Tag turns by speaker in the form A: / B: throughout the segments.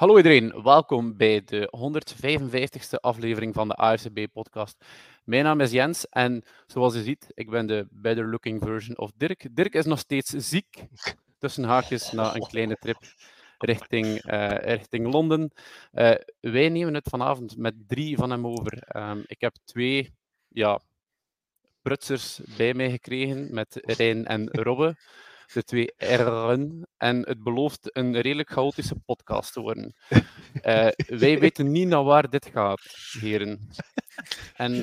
A: Hallo iedereen, welkom bij de 155ste aflevering van de AFCB-podcast. Mijn naam is Jens en zoals je ziet, ik ben de better looking version of Dirk. Dirk is nog steeds ziek, tussen haakjes na een kleine trip richting, uh, richting Londen. Uh, wij nemen het vanavond met drie van hem over. Um, ik heb twee ja, prutsers bij mij gekregen met Rijn en Robbe de twee R'en. En het belooft een redelijk chaotische podcast te worden. Uh, wij weten niet naar waar dit gaat, heren.
B: En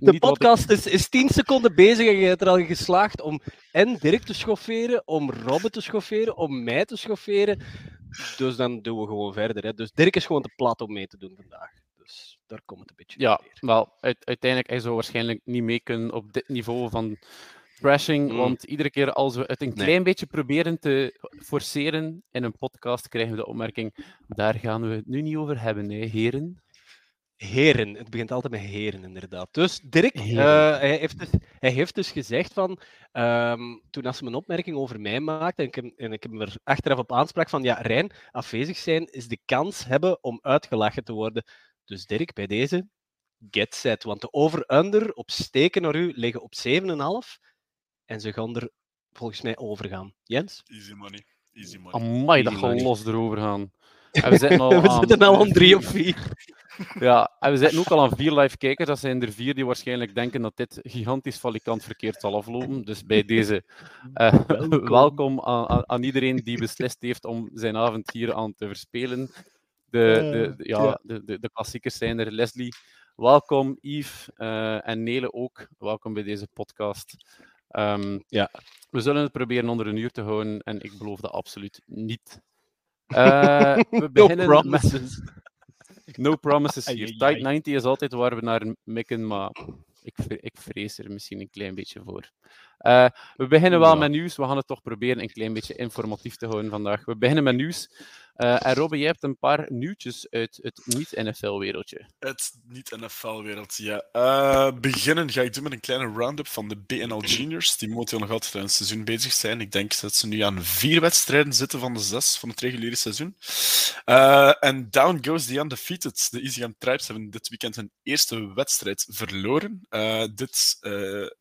B: de podcast is, is tien seconden bezig en je hebt er al geslaagd om en Dirk te schofferen, om Robbe te schofferen, om mij te schofferen. Dus dan doen we gewoon verder. Hè. Dus Dirk is gewoon te plat om mee te doen vandaag. Dus daar komt het een beetje
A: Ja, wel, uiteindelijk hij zou waarschijnlijk niet mee kunnen op dit niveau van Crashing, mm. want iedere keer als we het een klein beetje proberen te forceren in een podcast, krijgen we de opmerking: daar gaan we het nu niet over hebben, hè, heren.
B: Heren, het begint altijd met heren, inderdaad. Dus Dirk, uh, hij, heeft dus, hij heeft dus gezegd van, um, toen als ze een opmerking over mij maakte, en ik, heb, en ik hem er achteraf op aanspraak van, ja, Rijn, afwezig zijn is de kans hebben om uitgelachen te worden. Dus Dirk, bij deze, get set. Want de over-under op steken naar u liggen op 7,5. En ze gaan er volgens mij overgaan. Jens?
C: Easy money. Easy money.
A: Amai, dat gaan los erover gaan. En we zitten al,
B: we
A: aan,
B: zitten al aan drie of vier.
A: Ja, en we zitten ook al aan vier live kijkers. Dat zijn er vier die waarschijnlijk denken dat dit gigantisch valikant verkeerd zal aflopen. Dus bij deze uh, welkom, welkom aan, aan, aan, iedereen die beslist heeft om zijn avond hier aan te verspelen. De, de, de ja, De, de, de klassiekers zijn er. Leslie, welkom. Yves uh, en Nele ook. Welkom bij deze podcast. Um, ja, we zullen het proberen onder een uur te houden en ik beloof dat absoluut niet. Uh, we beginnen no promises. Met... no promises hier. Tight 90 is altijd waar we naar mikken, maar ik, ik vrees er misschien een klein beetje voor. Uh, we beginnen wel met nieuws. We gaan het toch proberen een klein beetje informatief te houden vandaag. We beginnen met nieuws. Uh, en Robin, jij hebt een paar nieuwtjes uit het niet-NFL-wereldje.
C: Het niet-NFL-wereldje, ja. Uh, beginnen ga ik doen met een kleine roundup van de BNL Juniors, die momenteel nog altijd aan het seizoen bezig zijn. Ik denk dat ze nu aan vier wedstrijden zitten van de zes van het reguliere seizoen. Uh, en down goes the undefeated. De Easy Tribes hebben dit weekend hun eerste wedstrijd verloren. dit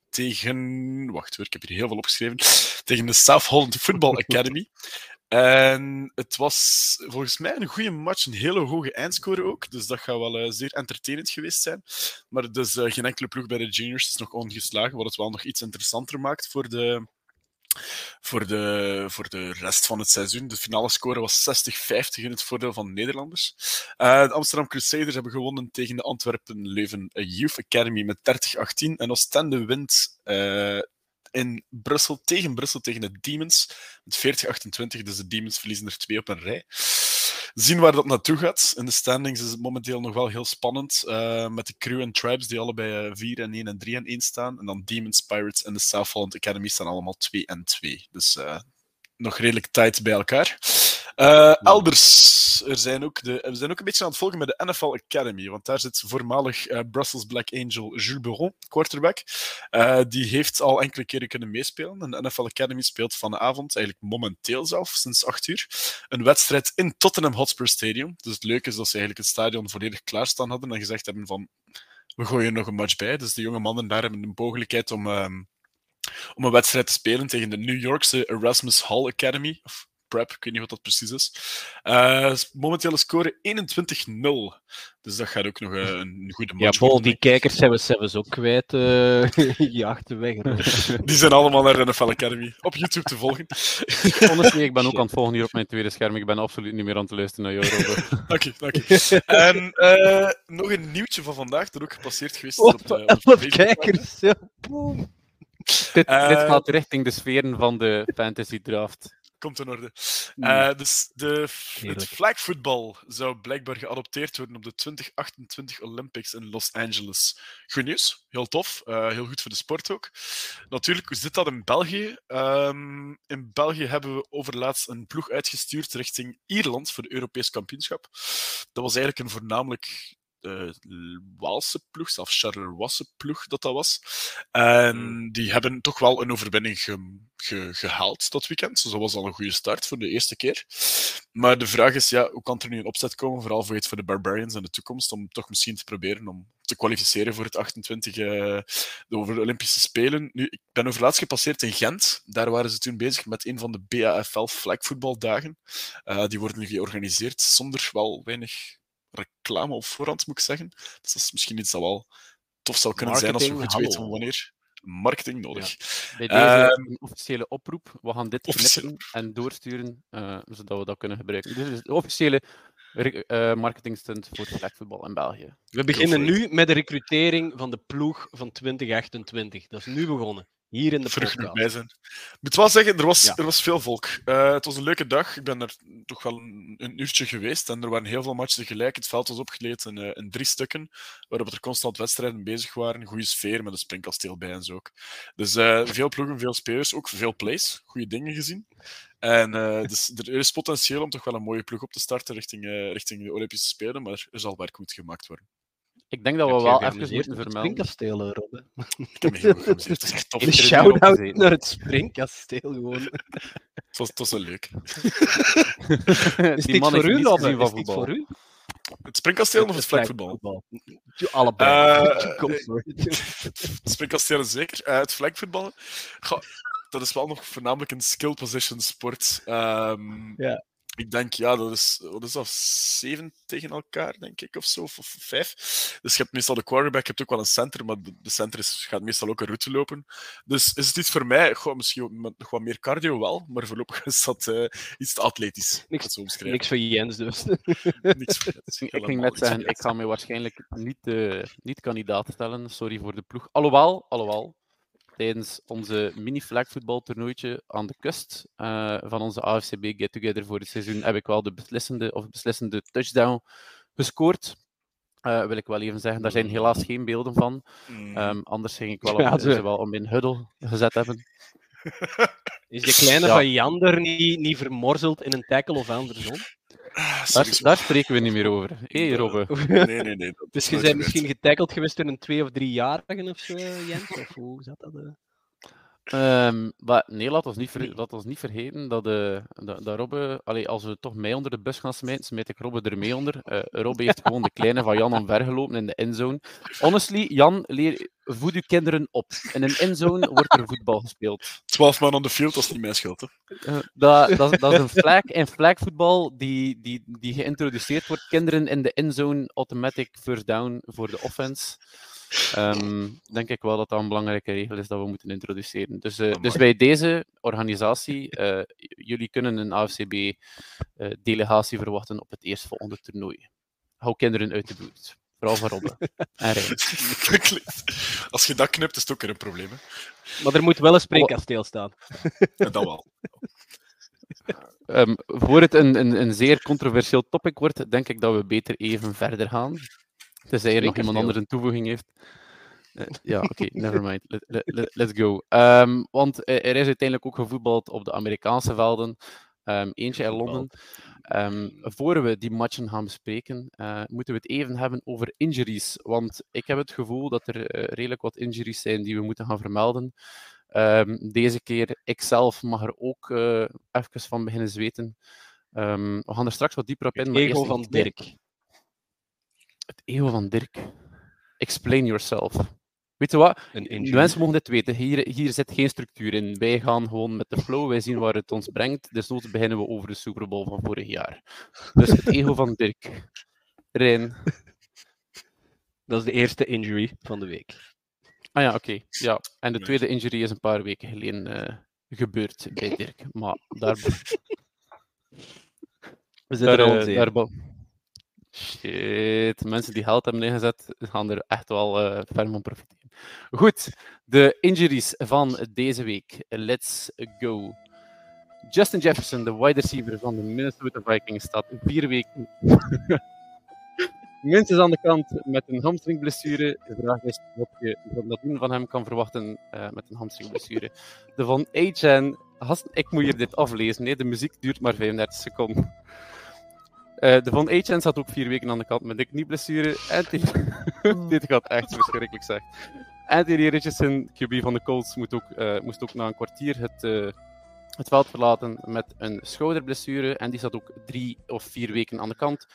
C: tegen... Wacht hoor, ik heb hier heel veel opgeschreven. Tegen de South Holland Football Academy. En het was volgens mij een goede match, een hele hoge eindscore ook. Dus dat gaat wel uh, zeer entertainend geweest zijn. Maar dus uh, geen enkele ploeg bij de juniors is nog ongeslagen, wat het wel nog iets interessanter maakt voor de, voor de, voor de rest van het seizoen. De finale score was 60-50 in het voordeel van de Nederlanders. Uh, de Amsterdam Crusaders hebben gewonnen tegen de Antwerpen Leuven Youth Academy met 30-18. En Oostende wint in Brussel tegen Brussel tegen de Demons met 40-28. Dus de Demons verliezen er twee op een rij. Zien waar dat naartoe gaat. In de standings is het momenteel nog wel heel spannend. Uh, met de Crew en Tribes die allebei 4 en 1 en 3 en 1 staan. En dan Demons, Pirates en de South Holland Academy staan allemaal 2 en 2. Dus uh, nog redelijk tijd bij elkaar. Uh, elders, er zijn ook de, we zijn ook een beetje aan het volgen met de NFL Academy, want daar zit voormalig uh, Brussels Black Angel Jules Beron, quarterback. Uh, die heeft al enkele keren kunnen meespelen. En de NFL Academy speelt vanavond, eigenlijk momenteel zelf, sinds 8 uur, een wedstrijd in Tottenham Hotspur Stadium. Dus het leuke is dat ze eigenlijk het stadion volledig klaarstaan hadden en gezegd hebben van, we gooien nog een match bij. Dus de jonge mannen daar hebben de mogelijkheid om... Um, om een wedstrijd te spelen tegen de New Yorkse Erasmus Hall Academy. Of Prep, ik weet niet wat dat precies is. Uh, momentele score 21-0. Dus dat gaat ook nog uh, een goede match
B: Ja, Bol, die kijkers zijn we, zijn ook kwijt. Uh, weg.
C: die zijn allemaal naar de NFL Academy op YouTube te volgen.
A: Honestly, ik ben ook aan het volgen hier op mijn tweede scherm. Ik ben absoluut niet meer aan het luisteren naar jou, Robert.
C: Oké, oké. En uh, nog een nieuwtje van vandaag, dat ook gepasseerd geweest is
B: op, uh, op kijkers. Ja.
A: Dit, dit, gaat richting de sferen van de fantasy draft.
C: Komt in orde. Uh, dus de, het flagvoetbal zou blijkbaar geadopteerd worden op de 2028 Olympics in Los Angeles. Goed nieuws, heel tof, uh, heel goed voor de sport ook. Natuurlijk, hoe zit dat in België? Um, in België hebben we overlaatst een ploeg uitgestuurd richting Ierland voor de Europees kampioenschap. Dat was eigenlijk een voornamelijk uh, Waalse ploeg, zelfs Charleroi ploeg dat dat was. En hmm. die hebben toch wel een overwinning gehaald dat weekend. Dus dat was al een goede start voor de eerste keer. Maar de vraag is, ja, hoe kan er nu een opzet komen, vooral voor, het, voor de Barbarians in de toekomst, om toch misschien te proberen om te kwalificeren voor het 28 uh, over de Olympische Spelen. Nu, ik ben over laatst gepasseerd in Gent. Daar waren ze toen bezig met een van de BAFL flagvoetbaldagen. Uh, die worden nu georganiseerd zonder wel weinig reclame op voorhand, moet ik zeggen. Dus dat is misschien iets dat wel tof zou kunnen
B: Marketing,
C: zijn als we goed
B: hallo.
C: weten wanneer. Marketing nodig.
A: Bij deze
C: Ehm,
A: een officiële oproep. We gaan dit knippen en doorsturen, eh, zodat we dat kunnen gebruiken. Dit is de officiële eh, marketingstunt voor flagvoetbal in België.
B: We beginnen nu met de recrutering van de ploeg van 2028. Dat is nu begonnen. Hier in de podcast.
C: bij zijn. Ik moet wel zeggen, er was,
B: Ja.
C: er was veel volk. Eh, het was een leuke dag. Ik ben er toch wel een, een uurtje geweest en er waren heel veel matchen tegelijk. Het veld was opgeleid in, eh, in drie stukken, waarop er constant wedstrijden bezig waren. Goede sfeer met een springkasteel bij en zo ook. Dus eh, veel ploegen, veel spelers, ook veel plays. Goede dingen gezien. En dus er is potentieel om toch wel een mooie ploeg op te starten richting, richting de Olympische Spelen, maar er zal werk moeten gemaakt worden.
A: Ik denk dat we wel even moeten vermelden.
B: springkasteel, Rob, hè?
C: Ik heb me heel goed geamuseerd. Het is echt tof.
A: Heeft
B: Een shout-out naar het springkasteel gewoon.
C: Het was, het was wel leuk.
B: Is
A: Die
B: dit
A: man
B: voor u,
A: van
B: Is dit
A: voetbal.
B: voor u?
C: Het springkasteel of het vlagvoetbal?
B: Ja, Allebei.
C: Eh. Het springkasteel is zeker. Eh, het vlagvoetballen, goh, dat is wel nog voornamelijk een skill position sport. Ehm,
B: Ja.
C: Ik denk, ja, dat is, wat is dat, zeven tegen elkaar, denk ik, of zo, of, of vijf. Dus je hebt meestal de quarterback, je hebt ook wel een center, maar de, de center is, gaat meestal ook een route lopen. Dus is het iets voor mij, goh, misschien met nog wat meer cardio wel, maar voorlopig is dat eh, iets te atletisch.
B: Niks-. Niks voor Jens dus.
C: Niks voor is
A: Ik ging net zeggen, ik ga mij waarschijnlijk niet, eh, niet kandidaat stellen. Sorry voor de ploeg. Alhoewel, alhoewel tijdens onze mini-flagvoetbaltoernooitje aan de kust eh, van onze AFCB Get Together voor het seizoen heb ik wel de beslissende, of beslissende touchdown gescoord. Eh, wil ik wel even zeggen, daar zijn helaas geen beelden van.
C: Mm.
A: Ehm, anders ging ik wel, op,
B: Ja, ze-
A: ze wel om in huddle gezet hebben.
B: Is de kleine
A: Ja.
B: van Jander niet, niet vermorzeld in een tackle of andersom?
C: Ah,
A: Daar, spreken we niet meer over. Hé,
C: Eh,
A: Robbe.
C: Nee, nee, nee. dat
B: Dus
C: is
B: je bent misschien getackled geweest door een twee- of driejarigen of zo, Jens? Of hoe zat dat? Eh?
A: Ehm, maar nee, laat ons niet, ver, laat ons niet vergeten dat, eh, dat, dat Robbe, allee, als we toch mij onder de bus gaan smijten, smijt ik Robbe er mee onder. Eh Robbe heeft gewoon de kleine van Jan omvergelopen in de endzone. Honestly, Jan, leer, voed uw kinderen op. In een endzone wordt er voetbal gespeeld.
C: 12 man on the field, dat is niet mijn schuld. Hè.
A: Eh, dat, dat, is- dat is een flag en flagvoetbal die, die, die geïntroduceerd wordt. Kinderen in de endzone, automatic first down voor de offense. Ehm, denk ik wel dat dat een belangrijke regel is dat we moeten introduceren. Dus, eh, dus bij deze organisatie, eh, jullie kunnen een AFCB-delegatie verwachten op het eerstvolgende toernooi. Hou kinderen uit de buurt. Vooral van Robben en
C: Als je dat knipt, is het ook weer een probleem. Hè.
B: Maar er moet wel een springkasteel staan.
C: En dat wel.
A: Ehm, voor het een, een, een zeer controversieel topic wordt, denk ik dat we beter even verder gaan. Tenzij er nog iemand anders een toevoeging heeft. Eh, ja, oké, never mind. Let- let- let- let's go. Ehm, want eh, er is uiteindelijk ook gevoetbald op de Amerikaanse velden. Ehm, eentje in Londen. Ehm, voor we die matchen gaan bespreken, eh, moeten we het even hebben over injuries. Want ik heb het gevoel dat er redelijk wat injuries zijn die we moeten gaan vermelden. Deze keer, ikzelf mag er ook eh even van beginnen zweten. We gaan er straks wat dieper op in. maar
B: Ego
A: eerst
B: van Dirk.
A: Het ego van Dirk. Explain yourself. Weet je wat? De mensen mogen dit weten. Hier, hier zit geen structuur in. Wij gaan gewoon met de flow. Wij zien waar het ons brengt. Desnoods beginnen we over de Super Bowl van vorig jaar. Dus het ego van Dirk. Rijn.
B: Dat is de eerste injury van de week.
A: Ah ja, oké. Ja. En de tweede injury is een paar weken geleden eh, gebeurd bij Dirk. Maar daar,
B: We zitten
A: daar,
B: er al zeer.
A: daar Shit, mensen die geld hebben ingezet, gaan er echt wel ver van profiteren. Goed, de injuries van deze week. Let's go. Justin Jefferson, de wide receiver van de Minnesota Vikings, staat vier weken minstens aan de kant met een hamstringblessure. De vraag is wat je van nadien van hem kan verwachten eh, met een hamstringblessure. De van gast, ik moet hier dit aflezen, nee, de muziek duurt maar 35 seconden. Eh, de van Achan zat ook vier weken aan de kant met een knieblessure. En dit, dit gaat echt verschrikkelijk zeg. Anthony Richardson, QB van de Colts, moet ook, uh, moest ook na een kwartier het, uh, het veld verlaten met een schouderblessure. En die zat ook drie of vier weken aan de kant.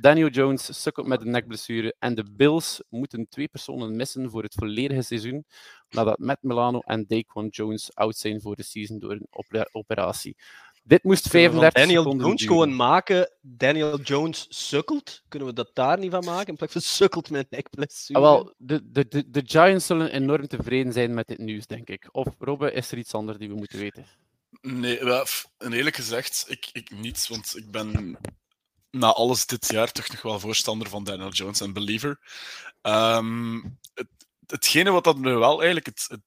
A: Daniel Jones sukkelt met een nekblessure. En de Bills moeten twee personen missen voor het volledige seizoen. Nadat Matt Milano en Daquan Jones out zijn voor de season door een operatie. Dit moest 35
B: Daniel
A: seconden
B: Jones
A: duren.
B: gewoon maken. Daniel Jones sukkelt. Kunnen we dat daar niet van maken? In plaats van sukkelt met een nekblessure.
A: Ah, wel, de, de, de, de Giants zullen enorm tevreden zijn met dit nieuws, denk ik. Of Robbe, is er iets anders die we moeten weten?
C: Nee, wel, en eerlijk gezegd, ik, ik niet, want ik ben na alles dit jaar toch nog wel voorstander van Daniel Jones en Believer. Ehm, het, hetgene wat dat me wel eigenlijk het, het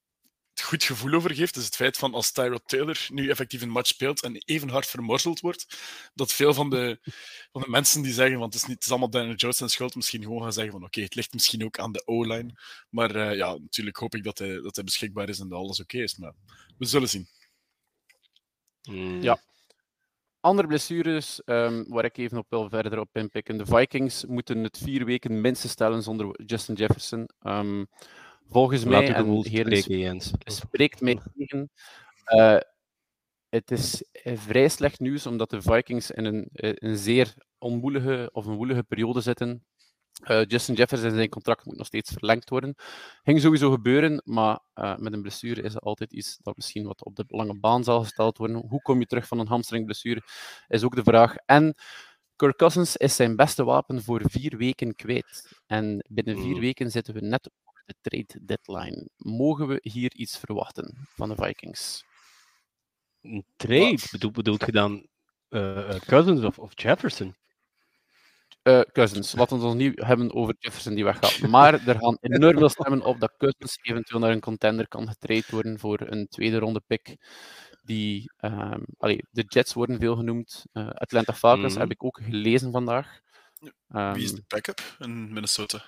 C: goed gevoel over geeft, is het feit van als Tyrod Taylor nu effectief een match speelt en even hard vermorzeld wordt, dat veel van de, van de mensen die zeggen, want het is, niet, het is allemaal Daniel Jones zijn schuld, misschien gewoon gaan zeggen van oké, het ligt misschien ook aan de O-line. Maar eh, ja, natuurlijk hoop ik dat hij, dat hij beschikbaar is en dat alles oké is. Maar we zullen zien.
B: Hmm.
A: Ja. Andere blessures, ehm, waar ik even op wil verder op inpikken. De Vikings moeten het vier weken minstens stellen zonder Justin Jefferson. Ehm, volgens
B: Laat
A: mij, en
B: spreken, Jens.
A: spreekt mij tegen. eh, het is eh, vrij slecht nieuws, omdat de Vikings in een, eh, een zeer onwoelige of een woelige periode zitten. Eh, Justin Jefferson zijn contract moet nog steeds verlengd worden. Ging sowieso gebeuren, maar met een blessure is het altijd iets dat misschien wat op de lange baan zal gesteld worden. Hoe kom je terug van een hamstringblessure, is ook de vraag. En Kirk Cousins is zijn beste wapen voor vier weken kwijt. En binnen vier
B: Mhm.
A: weken zitten we net de trade deadline. Mogen we hier iets verwachten van de Vikings?
B: Een trade? Bedoel, bedoelt je dan eh, eh, Cousins of, of Jefferson?
A: Eh, Cousins. Laten we het ons niet hebben over Jefferson die weggaat. Maar er gaan enorm veel stemmen op dat Cousins eventueel naar een contender kan getraind worden voor een tweede ronde pick. Die, ehm, allee, de Jets worden veel genoemd. Eh, Atlanta Falcons
B: Mhm.
A: heb ik ook gelezen vandaag. Ehm,
C: Wie is de backup in Minnesota?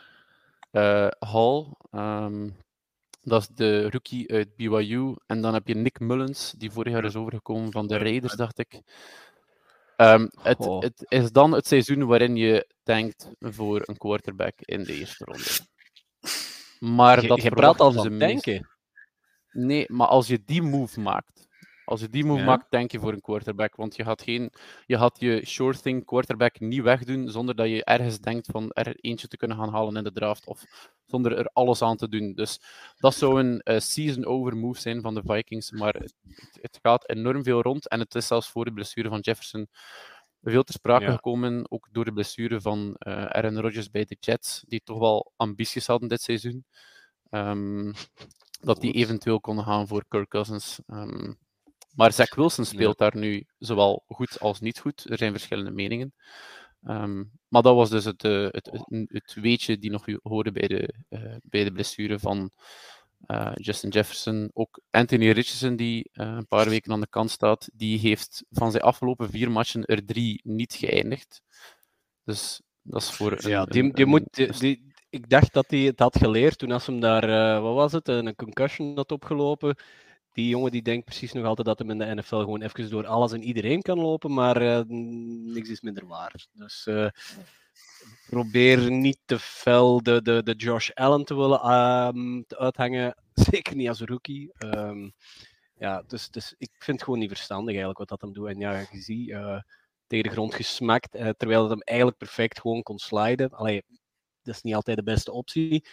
A: Eh, Hall. ehm, dat is de rookie uit BYU. En dan heb je Nick Mullins, die vorig jaar is overgekomen van de Raiders, dacht ik. Ehm, het, het is dan het seizoen waarin je denkt voor een quarterback in de eerste ronde. Maar
B: Je,
A: dat
B: je praat al van
A: meest-
B: denken.
A: Nee, maar als je die move maakt, als je die move
B: Ja.
A: maakt, denk je voor een quarterback. Want je gaat, geen, je gaat je sure thing quarterback niet wegdoen zonder dat je ergens denkt van er eentje te kunnen gaan halen in de draft. Of zonder er alles aan te doen. Dus dat zou een eh, season-over move zijn van de Vikings. Maar het, het gaat enorm veel rond. En het is zelfs voor de blessure van Jefferson veel ter sprake
B: Ja.
A: gekomen. Ook door de blessure van eh Aaron Rodgers bij de Jets. Die toch wel ambities hadden dit seizoen. Ehm, dat die eventueel konden gaan voor Kirk Cousins. Ehm, maar Zach Wilson speelt daar nu zowel goed als niet goed. Er zijn verschillende meningen. Ehm, maar dat was dus het, eh, het, het, het weetje die nog hoorde bij de, eh, bij de blessure van eh, Justin Jefferson. Ook Anthony Richardson, die een paar weken aan de kant staat, die heeft van zijn afgelopen vier matchen er drie niet geëindigd. Dus dat is voor een,
B: Ja, die,
A: een-
B: die
A: een-
B: moet, die, die- ik dacht dat hij het had geleerd toen als hem daar, wat was het, een concussion had opgelopen. Die jongen die denkt precies nog altijd dat hem in de NFL gewoon even door alles en iedereen kan lopen, maar eh, niks is minder waar. Dus eh, probeer niet te fel de, de, de Josh Allen te willen ehm, uithangen, zeker niet als rookie. Ehm, ja, dus, dus ik vind het gewoon niet verstandig eigenlijk wat dat hem doet. En ja, je ziet, eh, tegen de grond gesmakt, terwijl het hem eigenlijk perfect gewoon kon sliden. Allee, dat is niet altijd de beste optie.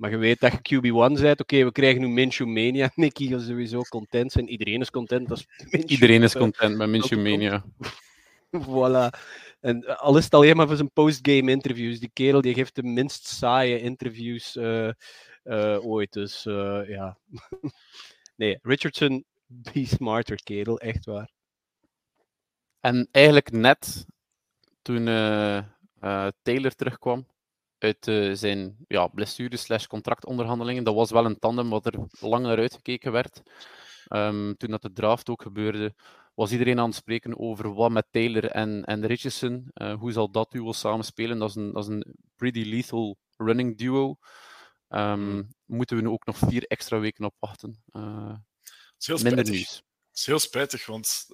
B: Maar je weet dat je QB1 bent. Oké, we krijgen nu Minshew Mania. Nicky gaat sowieso content zijn. Iedereen is content. Dat is Minshew.
A: Iedereen is content met Minshew. Mania.
B: Voilà. En eh, al is het alleen maar voor zijn postgame interviews. Die kerel die geeft de minst saaie interviews eh, eh, ooit. Dus ja. nee, Richardson, be smarter, kerel. Echt waar.
A: En eigenlijk net toen Taylor terugkwam uit eh, zijn ja, blessure contractonderhandelingen, dat was wel een tandem wat er lang naar uitgekeken werd. Ehm, toen dat de draft ook gebeurde, was iedereen aan het spreken over wat met Taylor en, en Richardson. Eh, hoe zal dat duo samen spelen? Dat is een, dat is een pretty lethal running duo. Ehm, Moeten we nu ook nog vier extra weken op wachten? Eh,
C: Het is heel
A: minder
C: spijtig.
A: nieuws.
C: Het is heel spijtig, want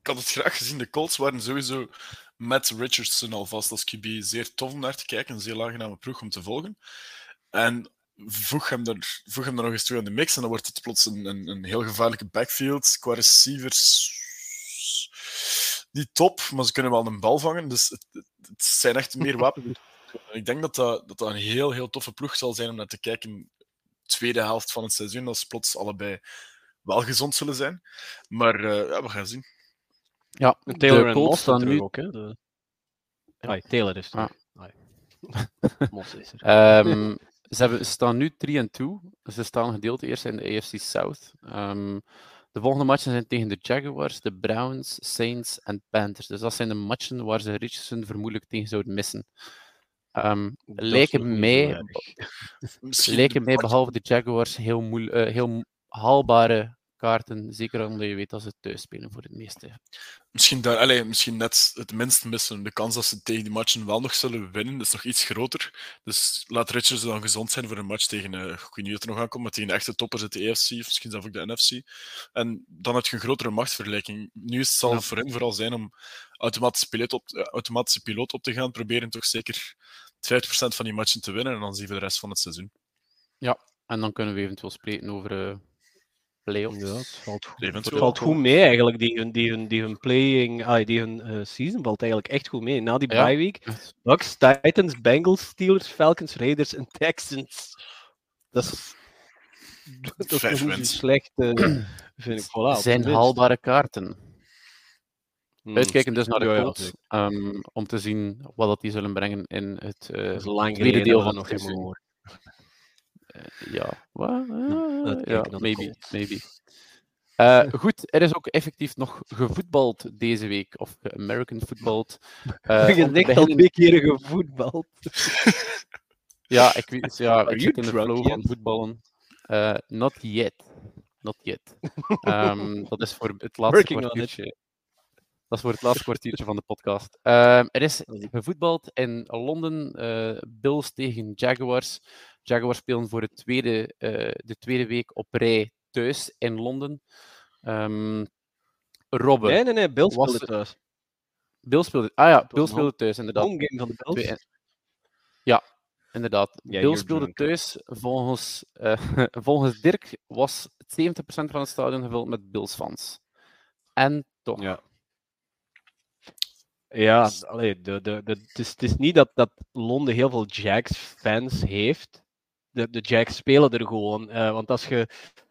C: ik had het graag gezien. De Colts waren sowieso met Richardson alvast als QB zeer tof om naar te kijken. Een zeer aangename ploeg om te volgen. En voeg hem, er, voeg hem er nog eens toe aan de mix en dan wordt het plots een, een, een heel gevaarlijke backfield. Qua receivers niet top, maar ze kunnen wel een bal vangen. Dus het, het zijn echt meer wapens. Ik denk dat dat, dat dat een heel, heel toffe ploeg zal zijn om naar te kijken. Tweede helft van het seizoen, als plots allebei wel gezond zullen zijn. Maar uh, ja, we gaan zien.
A: Ja,
B: Taylor en Moss staan nu ook. Hè? De... Ja. Taylor is er. Ah.
A: Moss is er. Um, ze, hebben, staan nu 3 en 2. Ze staan gedeeld eerst in de AFC South. Um, de volgende matchen zijn tegen de Jaguars, de Browns, Saints en Panthers. Dus dat zijn de matchen waar ze Richardson vermoedelijk tegen zouden missen. Um, lijken mij, lijken mij, behalve de Jaguars, heel, moe, uh, heel haalbare kaarten. Zeker omdat je weet dat ze thuis spelen voor het meeste.
C: Misschien, daar, allez, misschien net het minst missen. De kans dat ze tegen die matchen wel nog zullen winnen is nog iets groter. Dus laat Richards dan gezond zijn voor een match tegen, uh, ik weet niet het er nog aankomt, maar tegen de echte toppers uit de EFC, of misschien zelfs ook de NFC. En dan heb je een grotere machtsvergelijking. Nu is het zal ja. voor hem vooral zijn om automatische piloot, op, uh, automatische piloot op te gaan, proberen toch zeker 50% van die matchen te winnen en dan zien we de rest van het seizoen.
A: Ja, en dan kunnen we eventueel spreken over uh, playoffs.
B: Ja, het valt goed, het valt goed mee eigenlijk. Die hun, die hun, die hun playing, ah, die hun uh, season valt eigenlijk echt goed mee. Na die ja. bye week, Bucks, Titans, Bengals, Steelers, Falcons, Raiders en Texans. Dat is, dat is niet slecht, uh, vind ik. Voilà,
A: zijn haalbare kaarten. Hmm, Uitkijken dus naar de Colts, ja, um, om te zien wat dat die zullen brengen in het uh, tweede deel van het seizoen. Ja, well, uh, ja maybe. maybe. Uh, goed, er is ook effectief nog gevoetbald deze week, of American footballed.
B: Uh, je zegt al twee keer gevoetbald.
A: ja, ik, weet, ja, ik zit in de flow van voetballen. Uh, not yet. Not yet. Um, dat is voor het laatste kwartiertje. Dat is voor het laatste kwartiertje van de podcast. Um, er is gevoetbald in Londen. Bills tegen Jaguars. Jaguars spelen voor het tweede, uh, de tweede week op rij thuis in Londen. Um, Robben.
B: Nee, nee, nee, Bill speelde thuis.
A: Bill speelde, ah ja, Bill speelde thuis, inderdaad.
B: Home game van de Bills? Twee,
A: ja, inderdaad. Yeah, Bill speelde drunk. thuis. Volgens, uh, volgens Dirk was 70% van het stadion gevuld met Bills fans. En toch.
B: Ja. Ja, allee, de, de, de, het, is, het is niet dat, dat Londen heel veel Jags-fans heeft. De, de Jags spelen er gewoon. Uh, want als je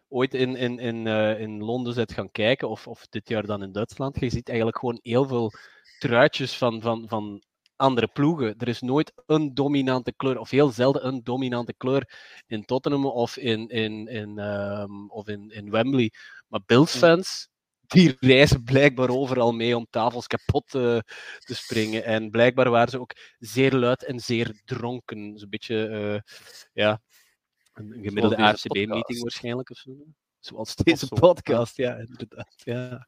B: ooit in, in, in, uh, in Londen bent gaan kijken, of, of dit jaar dan in Duitsland, je ziet eigenlijk gewoon heel veel truitjes van, van, van andere ploegen. Er is nooit een dominante kleur, of heel zelden een dominante kleur in Tottenham of in, in, in, um, of in, in Wembley. Maar Bills-fans, die reizen blijkbaar overal mee om tafels kapot te, te springen. En blijkbaar waren ze ook zeer luid en zeer dronken. Zo'n beetje, uh, ja, een gemiddelde AFCB-meeting waarschijnlijk of zo. Zoals deze podcast, ja, inderdaad. Ja.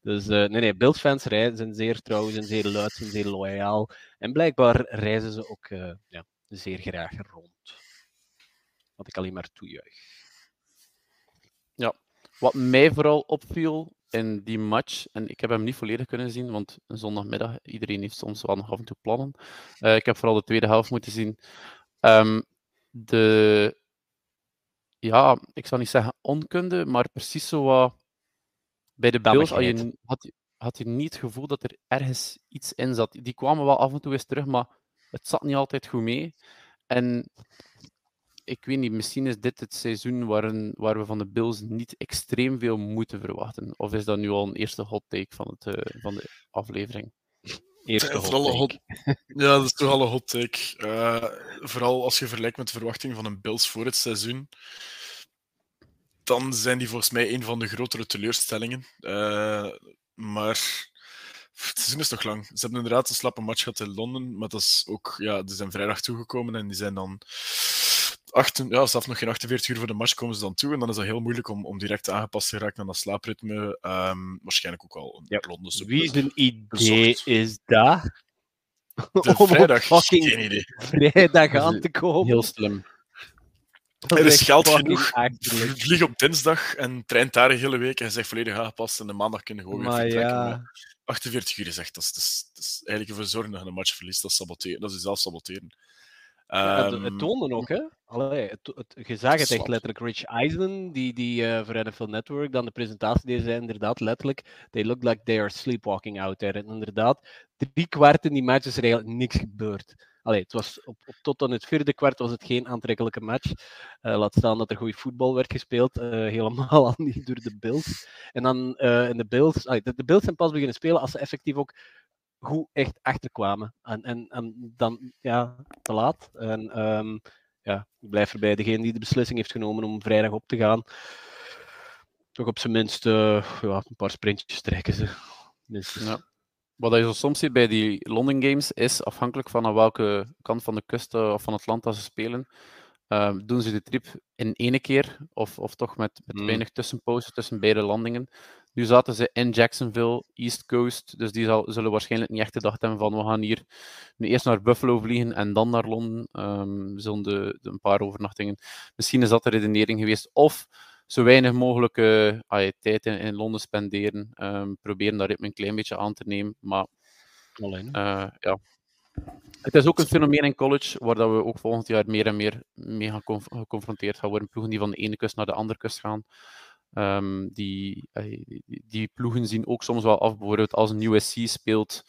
B: Dus uh, nee, nee, Bills-fans zijn zeer trouw, zijn zeer luid, zijn zeer loyaal. En blijkbaar reizen ze ook uh, ja, zeer graag rond. Wat ik alleen maar toejuich.
A: Ja, wat mij vooral opviel in die match, en ik heb hem niet volledig kunnen zien, want een zondagmiddag, iedereen heeft soms wel nog af en toe plannen. Uh, ik heb vooral de tweede helft moeten zien. Um, de ja, ik zal niet zeggen onkunde, maar precies zo wat bij de Bills had je, had, had je niet het gevoel dat er ergens iets in zat. Die kwamen wel af en toe eens terug, maar het zat niet altijd goed mee. En ik weet niet, misschien is dit het seizoen waarin, waar we van de Bills niet extreem veel moeten verwachten. Of is dat nu al een eerste hot take van, het, uh, van de aflevering?
B: Eerste hot.
C: Ja, dat is toch al een hot take. Uh, vooral als je vergelijkt met de verwachtingen van een Bills voor het seizoen dan zijn die volgens mij een van de grotere teleurstellingen. Uh, maar het seizoen is nog lang. Ze hebben inderdaad een slappe match gehad in Londen, maar dat is ook, ja, die zijn vrijdag toegekomen en die zijn dan. Acht, ja, zelfs nog geen 48 uur voor de match komen ze dan toe. En dan is dat heel moeilijk om, om direct aangepast te raken aan dat slaapritme. Um, waarschijnlijk ook al
B: ja. Londen. Wie zijn idee is dat?
C: De vrijdag, geen idee.
B: Vrijdag aan te komen.
A: Heel slim.
C: Er is geld genoeg. Vlieg op dinsdag en trein daar een hele week en zegt volledig aangepast. En de maandag kunnen gewoon weer vertrekken. Ja. 48 uur is echt, dat is, dat is, dat is eigenlijk ervoor zorgen dat je een match verliest. Dat is saboteren. Dat is zelf saboteren.
B: Ja, het,
C: Ehm,
B: het toonde ook, hè? Allee, het, het, je zag het echt letterlijk. Rich Eisen, die, die eh, voor NFL Network dan de presentatie deed, zei inderdaad letterlijk: They look like they are sleepwalking out there. En inderdaad, drie kwart in die match is er eigenlijk niks gebeurd. Allee, het was op, op, tot aan het vierde kwart was het geen aantrekkelijke match. Eh, laat staan dat er goed voetbal werd gespeeld, eh, helemaal al niet door de Bills. En dan in de Bills, de Bills zijn pas beginnen spelen als ze effectief ook goed echt achterkwamen. En, en, en dan ja, te laat. En ehm, ja, ik blijf erbij. Degene die de beslissing heeft genomen om vrijdag op te gaan, toch op zijn minst eh, ja, een paar sprintjes trekken ze. Minstens.
A: Ja. Wat je zo soms ziet bij die London Games is, afhankelijk van aan welke kant van de kust eh, of van het land dat ze spelen, ehm, doen ze de trip in één keer, of, of toch met, met
B: Mm.
A: weinig tussenpauze tussen beide landingen. Nu zaten ze in Jacksonville, East Coast, dus die zal, zullen waarschijnlijk niet echt gedacht hebben van we gaan hier nu eerst naar Buffalo vliegen en dan naar Londen. Ehm, zullen de, de een paar overnachtingen. Misschien is dat de redenering geweest. Of zo weinig mogelijk eh, ah tijd in, in Londen spenderen. ehm, proberen dat ritme een klein beetje aan te nemen. Maar
B: Alleen.
A: eh, ja. Het is ook een fenomeen in college waar dat we ook volgend jaar meer en meer mee gaan conf- geconfronteerd gaan worden. Ploegen die van de ene kust naar de andere kust gaan. Ehm, die, die, ploegen zien ook soms wel af, bijvoorbeeld als een USC speelt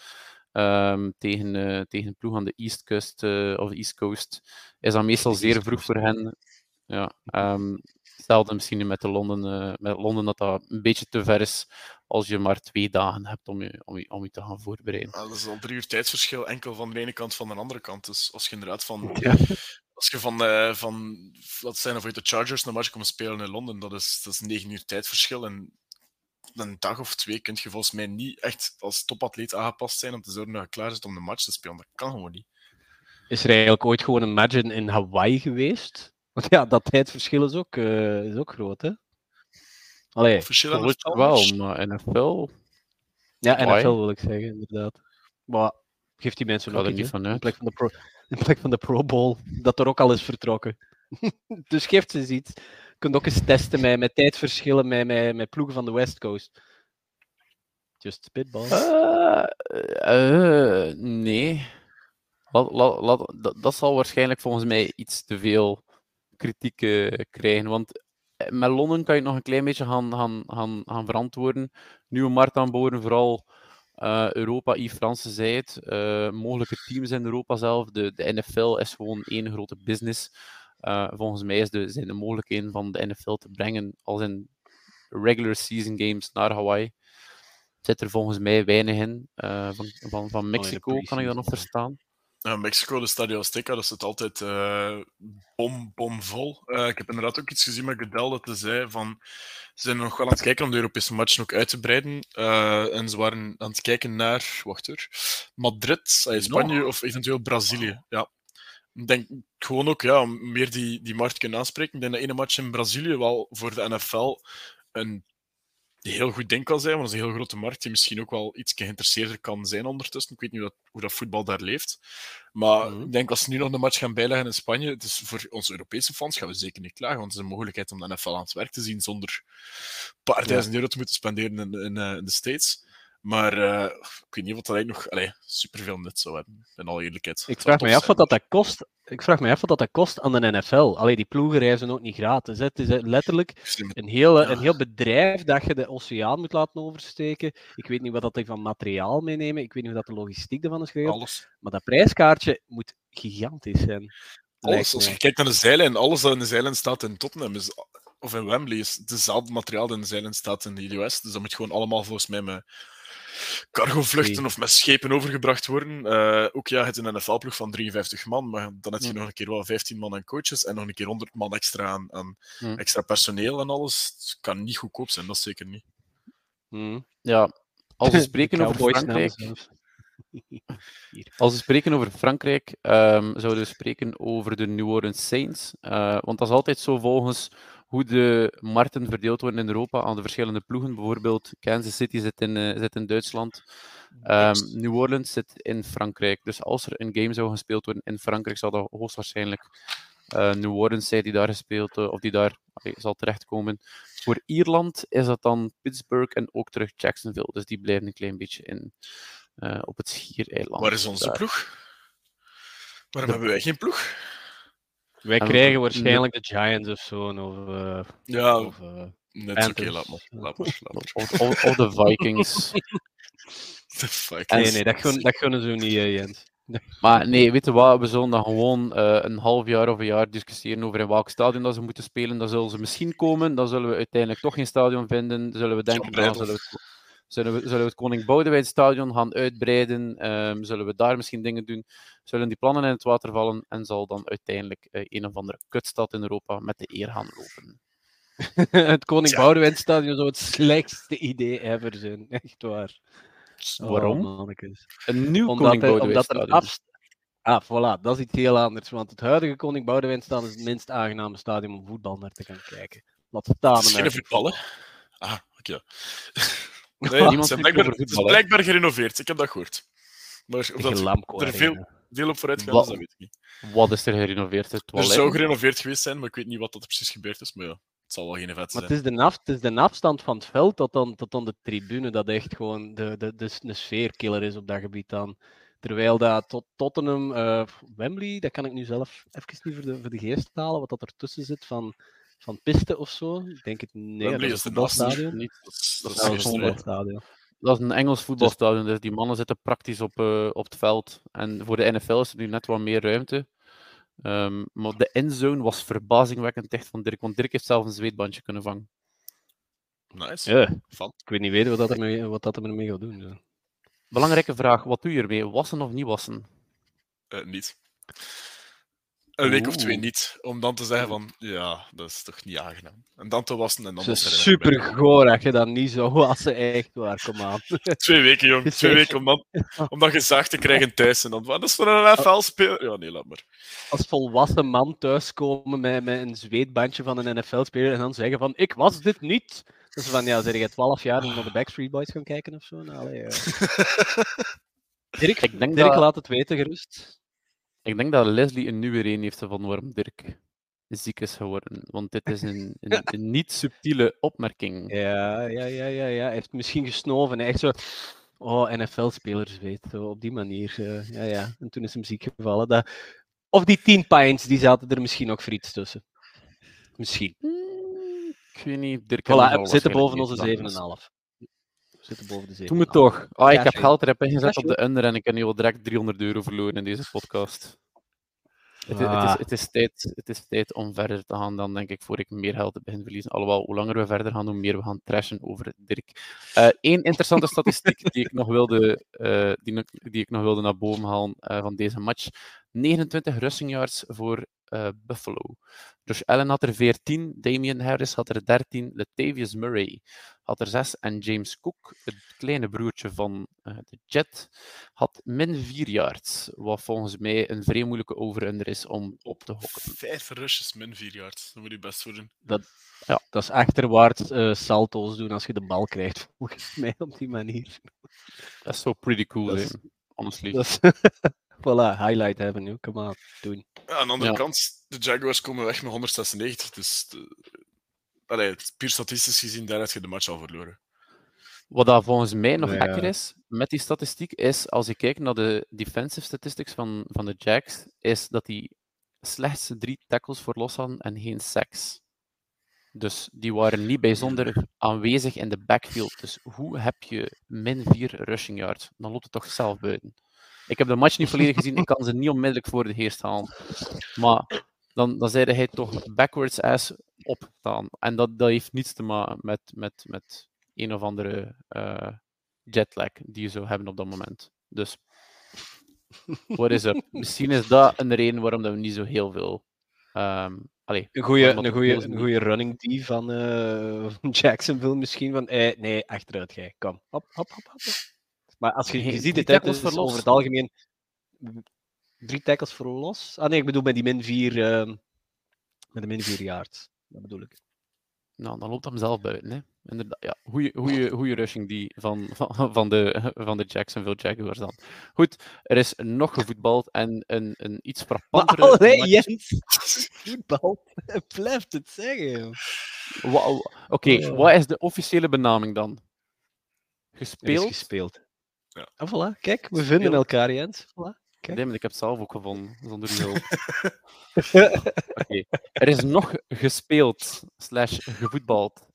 A: ehm, tegen, eh, tegen een ploeg aan de East Coast eh, of East Coast, is dat meestal zeer vroeg voor hen. Ja, ehm, hetzelfde misschien nu met, de Londen, eh, met Londen, dat dat een beetje te ver is als je maar twee dagen hebt om je, om je, om je te gaan voorbereiden.
C: Ja, dat is al drie uur tijdsverschil, enkel van de ene kant van de andere kant. Dus als je inderdaad van,
B: Ja.
C: Als je van, eh van laat zijn of uit de Chargers naar match komt spelen in Londen, dat is, dat is negen uur tijdverschil. En een dag of twee kun je volgens mij niet echt als topatleet aangepast zijn om te zorgen dat je klaar zit om de match te spelen. Dat kan gewoon niet.
B: Is er eigenlijk ooit gewoon een match in, in Hawaii geweest? Want ja, dat tijdverschil is ook, eh, is ook groot, hè? Allee,
C: Officieel
A: wel,
C: match?
A: maar NFL
B: ja,
A: Hawaii?
B: NFL wil ik zeggen, inderdaad. Maar geeft die mensen iets,
A: niet van uit.
B: plek van, de pro, in plek van de Pro Bowl, dat er ook al is vertrokken. dus geeft ze iets. Je kunt ook eens testen met, met tijdverschillen met, met, met ploegen van de West Coast. Just spitball.
A: Eh, eh, nee. Laat, dat, dat zal waarschijnlijk volgens mij iets te veel kritiek eh, krijgen. Want met Londen kan je nog een klein beetje gaan, gaan, gaan, gaan verantwoorden. Nieuwe markt aanboren, vooral eh, Europa, i Franse zij het. Eh, mogelijke teams in Europa zelf. De, de NFL is gewoon één grote business. Eh, volgens mij is de, zijn de mogelijkheden van de NFL te brengen als in regular season games naar Hawaii zit er volgens mij weinig in. Van, van, van Mexico kan ik dat nog verstaan.
C: Ja, Mexico, de Stadio Azteca, dat zit altijd eh bom, bomvol. Eh, ik heb inderdaad ook iets gezien met Goodell dat hij zei van... Ze zijn nog wel aan het kijken om de Europese matchen ook uit te breiden. Eh, en ze waren aan het kijken naar... Wacht hoor. Madrid, Spanje of eventueel Brazilië. Ja. Ik denk gewoon ook, ja, om meer die, die markt kunnen aanspreken. Ik denk dat ene match in Brazilië wel voor de NFL een heel goed ding kan zijn, want dat is een heel grote markt die misschien ook wel iets geïnteresseerder kan zijn ondertussen. Ik weet niet hoe dat, hoe dat voetbal daar leeft. Maar
B: Mhm.
C: ik denk als ze nu nog een match gaan bijleggen in Spanje, het is voor onze Europese fans gaan we zeker niet klagen, want het is een mogelijkheid om de NFL aan het werk te zien zonder een paar duizend euro te moeten spenderen in, in, eh, in de States. Maar eh, ik weet niet wat dat eigenlijk nog allee, superveel nut zou hebben, in alle eerlijkheid.
B: Ik vraag me af wat dat, dat kost. Ik vraag me af wat dat, dat kost aan de NFL. Allee, die ploegen reizen ook niet gratis. Hè. Het is letterlijk een heel,
C: Ja.
B: een heel bedrijf dat je de oceaan moet laten oversteken. Ik weet niet wat dat die van materiaal meenemen. Ik weet niet hoe dat de logistiek ervan is geregeld.
C: Alles.
B: Maar dat prijskaartje moet gigantisch zijn.
C: Alles. Als je kijkt naar de zijlijn, alles dat in de zijlijn staat in Tottenham is, of in Wembley is hetzelfde materiaal dat in de zijlijn staat in de US. Dus dat moet gewoon allemaal volgens mij met cargovluchten of met schepen overgebracht worden. Eh, ook ja, het is een NFL-ploeg van 53 man, maar dan heb je nog een keer wel 15 man aan coaches en nog een keer 100 man extra aan, extra personeel en alles. Het kan niet goedkoop zijn, dat zeker niet.
B: Hm.
A: Ja, als we spreken over Frankrijk, als we spreken over Frankrijk, ehm, zouden we spreken over de New Orleans Saints. Eh, want dat is altijd zo volgens hoe de markten verdeeld worden in Europa aan de verschillende ploegen. Bijvoorbeeld Kansas City zit in, eh, zit in Duitsland. Ehm, New Orleans zit in Frankrijk. Dus als er een game zou gespeeld worden in Frankrijk, zal dat hoogstwaarschijnlijk eh New Orleans zijn die daar gespeeld, eh, of die daar allee, zal terechtkomen. Voor Ierland is dat dan Pittsburgh en ook terug Jacksonville. Dus die blijven een klein beetje in, op het schiereiland.
C: Waar is onze
A: daar.
C: ploeg? Waarom hebben wij geen ploeg?
B: Wij
A: En-
B: krijgen waarschijnlijk de Giants of zo. Of, eh,
C: Ja,
B: of, eh,
C: net oké,
B: Panthers.
C: laat maar. Laat maar, laat maar.
A: Of, of, of de Vikings.
C: The fuck.
B: nee, nee, dat, gun, dat gunnen ze niet, eh, Jens.
A: Maar nee, weet je wat? We zullen dan gewoon eh, een half jaar of een jaar discussiëren over in welk stadion dat ze moeten spelen. Dan zullen ze misschien komen, dan zullen we uiteindelijk toch geen stadion vinden. Zullen we denken, dan zullen we, zullen, we, zullen we het Koning Boudewijn stadion gaan uitbreiden. Ehm, zullen we daar misschien dingen doen? Zullen die plannen in het water vallen en zal dan uiteindelijk eh, een of andere kutstad in Europa met de eer gaan lopen.
B: het Koning
C: Tja.
B: Boudewijn Stadion zou het slechtste idee ever zijn. Echt waar. Oh,
A: Waarom?
B: mannekes.
A: Een nieuw
B: Omdat,
A: Koning Boudewijn
B: omdat er
A: stadion.
B: afst- Ah, voilà, dat is iets heel anders. Want het huidige Koning Boudewijn Stadion is het minst aangename stadion om voetbal naar te gaan kijken. Laat staan.
C: Het is
B: naar
C: geen voetballen. Ah, oké. Nee, het is blijkbaar, het is blijkbaar gerenoveerd. Ik heb dat gehoord. Maar of dat
B: Lamco
C: er veel- deel op vooruit gaat,
A: Wat?
C: dat weet ik niet.
A: Wat is er gerenoveerd? Het
C: Er zou gerenoveerd geweest zijn, maar ik weet niet wat dat er precies gebeurd is. Maar ja, het zal wel geen vet
B: Maar
C: zijn.
B: het is, de af, het is de afstand van het veld tot dan, tot dan de tribune dat echt gewoon de, de, de, de sfeerkiller is op dat gebied dan. Terwijl dat tot Tottenham, eh, Wembley, dat kan ik nu zelf even niet voor de, voor de geest halen, wat dat ertussen zit van, van piste of zo. Ik denk het nee, dat is een voetbalstadion.
A: Niet.
C: Dat is, dat is
B: Dat is een
C: serieus, hè.
B: voetbalstadion.
A: Dat is een Engels voetbalstadion, dus die mannen zitten praktisch op, eh, op het veld. En voor de NFL is er nu net wat meer ruimte. Ehm, maar de endzone was verbazingwekkend dicht van Dirk, want Dirk heeft zelf een zweetbandje kunnen vangen.
C: Nice.
B: Ja,
C: Van.
B: ik weet niet weten wat dat ermee, wat dat ermee gaat doen. zo.
A: Belangrijke vraag, wat doe je ermee? Wassen of niet wassen?
C: Eh, niet. Een week of twee niet. Om dan te zeggen van, ja, dat is toch niet aangenaam. En dan te wassen en dan
B: Het is super goor dat je dat niet zo wassen, echt waar, kom aan.
C: Twee weken, jong. Twee weken om dan, om dan gezaagd te krijgen thuis. En dan, wat is voor een NFL-speler? Ja, nee, laat maar.
B: als volwassen man thuiskomen met, met een zweetbandje van een NFL-speler en dan zeggen van, ik was dit niet. Dus van, ja, zeg je 12 jaar en naar de Backstreet Boys gaan kijken of zo? Nou, allee, ja. Dirk,
A: Ik denk
B: Dirk
A: dat-
B: laat het weten, gerust.
A: Ik denk dat Leslie een nieuwe reden heeft van waarom Dirk ziek is geworden. Want dit is een, een, een niet subtiele opmerking.
B: Ja, ja, ja, ja, ja. Hij heeft misschien gesnoven. Echt zo, oh, NFL-spelers weet, zo op die manier. eh, ja, ja. En toen is hem ziek gevallen. Dat... Of die 10 pints, die zaten er misschien nog voor iets tussen. Misschien.
A: Hmm, Ik weet niet, Dirk
B: Voilà, we zitten boven onze
A: niet
B: 7,5. Zitten boven de 7,5.
A: Doe me toch. Ah, ik
B: Ja,
A: heb geld erop ingezet op de under en ik heb nu al direct 300 euro verloren in deze podcast. Het, is- het, is,
B: Ah.
A: het, is tijd, het is tijd om verder te gaan dan, denk ik, voor ik meer geld begin verliezen. Alhoewel, hoe langer we verder gaan, hoe meer we gaan trashen over Dirk. Eén interessante statistiek die ik nog wilde, eh, die, die ik nog wilde naar boven halen eh, van deze match. 29 rushing yards voor eh, Buffalo. Josh Allen had er 14, Damian Harris had er 13, Latavius Murray had er 6 en James Cook, het kleine broertje van eh, de Jet, had min 4 yards. Wat volgens mij een vrij moeilijke over-under is om op te hokken.
C: Vijf rushes, min vier yards. Daar moet je best voor doen.
B: Dat is achterwaarts eh, salto's doen als je de bal krijgt, volgens mij op die manier.
A: Dat is zo pretty cool,
B: Dat is-
A: honestly.
B: Dat is... voilà, highlight hebben nu. Kom aan, doen.
C: Ja, aan de andere
A: Ja.
C: kant, de Jaguars komen weg met 196. Dus de... Allee, puur statistisch gezien, daar heb je de match al verloren.
A: Wat dat volgens mij nog
B: Ja.
A: gekker is met die statistiek, is als je kijkt naar de defensive statistics van, van de Jacks, is dat die slechts drie tackles voor los hadden en geen sacks. Dus die waren niet bijzonder aanwezig in de backfield. Dus hoe heb je min 4 rushing yards? Dan loopt het toch zelf buiten. Ik heb de match niet volledig gezien, ik kan ze niet onmiddellijk voor de geest halen. Maar dan, dan zeide hij toch backwards ass opstaan. En dat, dat heeft niets te maken met, met, met een of andere eh, jetlag die je zou hebben op dat moment. Dus, what is up? Misschien is dat een reden waarom dat we niet zo heel veel. ehm allee,
B: Een goede een
A: de
B: goeie,
A: Bills
B: een goeie running D van eh, van Jacksonville misschien. Van, eh, nee, achteruit jij. Kom. Hop, hop, hop, hop. Maar als je, je ziet het, het
A: tackles
B: is over het algemeen drie tackles voor los. Ah nee, ik bedoel bij die min 4 ehm, met de min 4 yards. Dat bedoel ik.
A: nou, dan loopt hem zelf buiten. Hè. Inderdaad, ja. Goeie, goeie, goeie rushing die van, van, van, de, van de Jacksonville Jaguars dan. Goed, er is nog gevoetbald en een, een iets
B: Maar
A: frappantere
B: allee,
A: match-
B: Jens. Voetbal. Blijft het zeggen,
A: Oké,
B: Oh.
A: wat is de officiële benaming dan?
B: Er is
A: Gespeeld?
B: gespeeld.
C: Ja.
B: Ah, voilà. Kijk, we
A: Gespeeld.
B: vinden elkaar, Jens. Voilà.
A: Nee, maar ik heb het zelf ook gevonden, zonder uw hulp. Oké. Er is nog gespeeld, slash gevoetbald,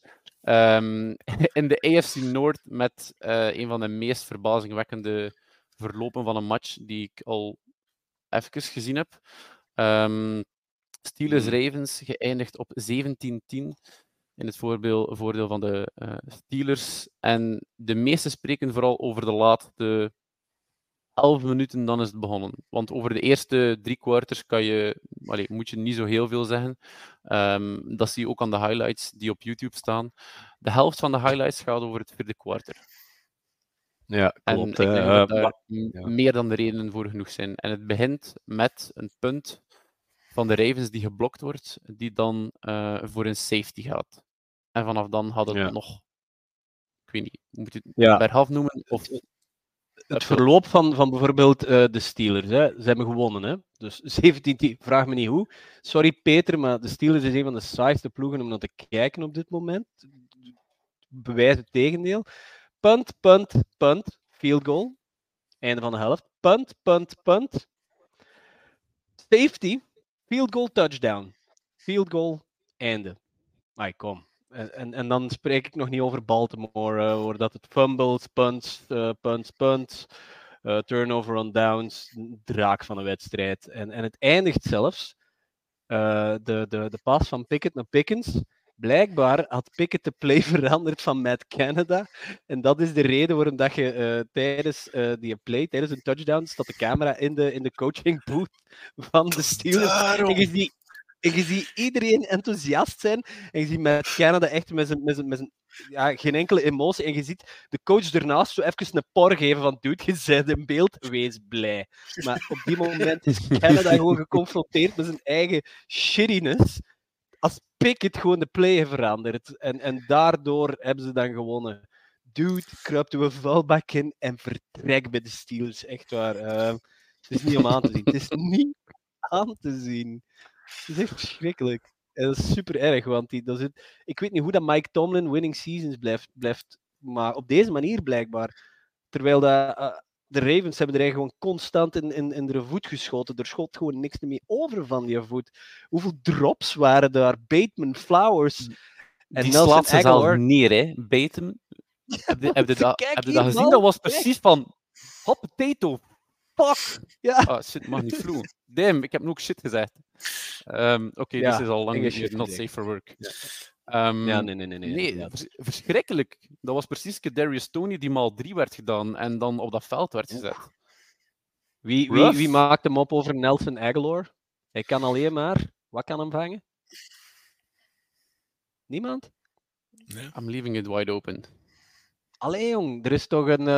A: ehm, in de AFC Noord met eh, een van de meest verbazingwekkende verlopen van een match die ik al even gezien heb. Ehm Steelers-Ravens geëindigd op 17-10 in het voordeel, voordeel van de eh, Steelers. En de meesten spreken vooral over de laatste 11 minuten, dan is het begonnen. Want over de eerste drie quarters kan je, allee, moet je niet zo heel veel zeggen. Ehm, dat zie je ook aan de highlights die op YouTube staan. De helft van de highlights gaat over het vierde kwartier.
B: Ja,
A: En
B: klopt.
A: ik denk
B: eh,
A: dat daar
B: ja.
A: meer dan de redenen voor genoeg zijn. En het begint met een punt van de Ravens die geblokt wordt, die dan eh, voor een safety gaat. En vanaf dan had het
B: Ja.
A: nog, ik weet niet, moet je het
B: Ja.
A: per half noemen? Of,
B: het verloop van, van bijvoorbeeld eh, de Steelers. Hè. Ze hebben gewonnen. Hè. Dus 17 vraag me niet hoe. Sorry Peter, maar de Steelers is een van de saaiste ploegen om naar te kijken op dit moment. Bewijs het tegendeel. Punt, punt, punt. Field goal. Einde van de helft. Punt, punt, punt. Safety. Field goal, touchdown. Field goal, einde. Ai, kom. En, en, en dan spreek ik nog niet over Baltimore, eh, waar dat het fumbles, punts, eh, punts, punts, eh, turnover on downs, draak van een wedstrijd. En, en het eindigt zelfs, de, de, de pas van Pickett naar Pickens. Blijkbaar had Pickett de play veranderd van Matt Canada. En dat is de reden waarom dat je tijdens die play, tijdens een touchdown, staat de camera in de, in de coaching booth van de Steelers.
C: Daarom.
B: En je ziet, en je ziet iedereen enthousiast zijn. En je ziet met Canada echt met zijn, met zijn, met zijn ja, geen enkele emotie. En je ziet de coach ernaast zo even een por geven van dude, je bent in beeld, wees blij. Maar op die moment is Canada gewoon geconfronteerd met zijn eigen shittiness. Als Pickett gewoon de play heeft veranderd. En, en daardoor hebben ze dan gewonnen. Dude, kruipt uw vuilbak in en vertrek bij de Steelers. Echt waar. eh, het is niet om aan te zien. Het is niet aan te zien. Het is echt verschrikkelijk. En dat is super erg, want die, dat zit, ik weet niet hoe dat Mike Tomlin winning seasons blijft, blijft maar op deze manier blijkbaar. Terwijl dat, eh, de Ravens hebben er eigenlijk gewoon constant in, in, in de voet geschoten. Er schot gewoon niks meer over van die voet. Hoeveel drops waren daar? Bateman, Flowers en
A: die slaat ze zelf neer, hè. Hem. Heb je, heb je dat,
B: Kijk
A: heb je
B: hier,
A: dat gezien?
B: man.
A: Dat was precies van, hot potato.
B: Fuck! Ja.
A: Ah, shit, mag niet vloeien. Damn, ik heb nu ook shit gezegd. Ehm, Oké,
B: Ja,
A: dit is al lang niet not safe for work. Ehm,
B: Ja, nee, nee, nee. nee,
A: Nee, vers- verschrikkelijk. Dat was precies Darius Tony die maal 3 werd gedaan en dan op dat veld werd gezet.
B: Wie, wie, wie maakt hem op over Nelson Aguilar? Hij kan alleen maar... Wat kan hem vangen? Niemand?
A: I'm leaving it wide open.
B: Allee, jong, er is toch een,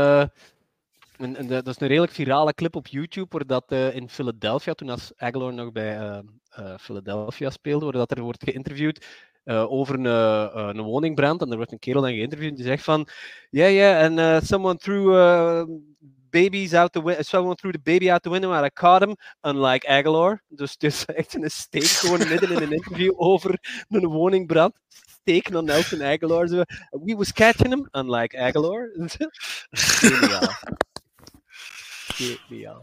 B: Dat is een redelijk virale clip op YouTube, waar dat eh, in Philadelphia, toen als Aguilar nog bij eh, eh, Philadelphia speelde, waar dat er wordt geïnterviewd over een, een woningbrand. En er wordt een kerel dan geïnterviewd die zegt van... Ja, ja, and someone threw babies out the window. Someone threw the baby out the window and I caught him, unlike Aguilar. Dus het is echt een steek gewoon midden in een interview over een woningbrand. Steek naar Nelson Aguilar. We was catching him, unlike Aguilar. Geniaal.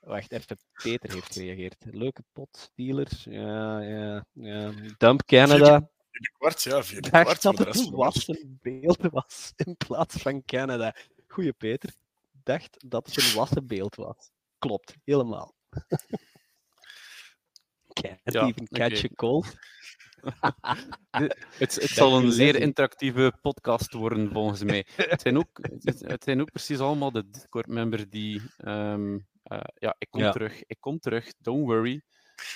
B: Wacht, even. Peter heeft gereageerd. Leuke pot, Steelers. Ja, ja, ja. Dump Canada.
C: Vierde kwart, ja, vierde
B: Ik dacht
C: kwart.
B: dat
C: maar de
B: het
C: rest
B: een beeld was in plaats van Canada. Goeie Peter. Ik dacht dat het een wassen beeld was. Klopt, helemaal. Can't
A: Ja,
B: even catch a cold.
A: Het, het zal een zeer interactieve podcast worden, volgens mij. Het zijn ook, het, het zijn ook precies allemaal de Discord-members die... ehm, eh, ja, ik kom
B: Ja.
A: terug, ik kom terug, don't worry.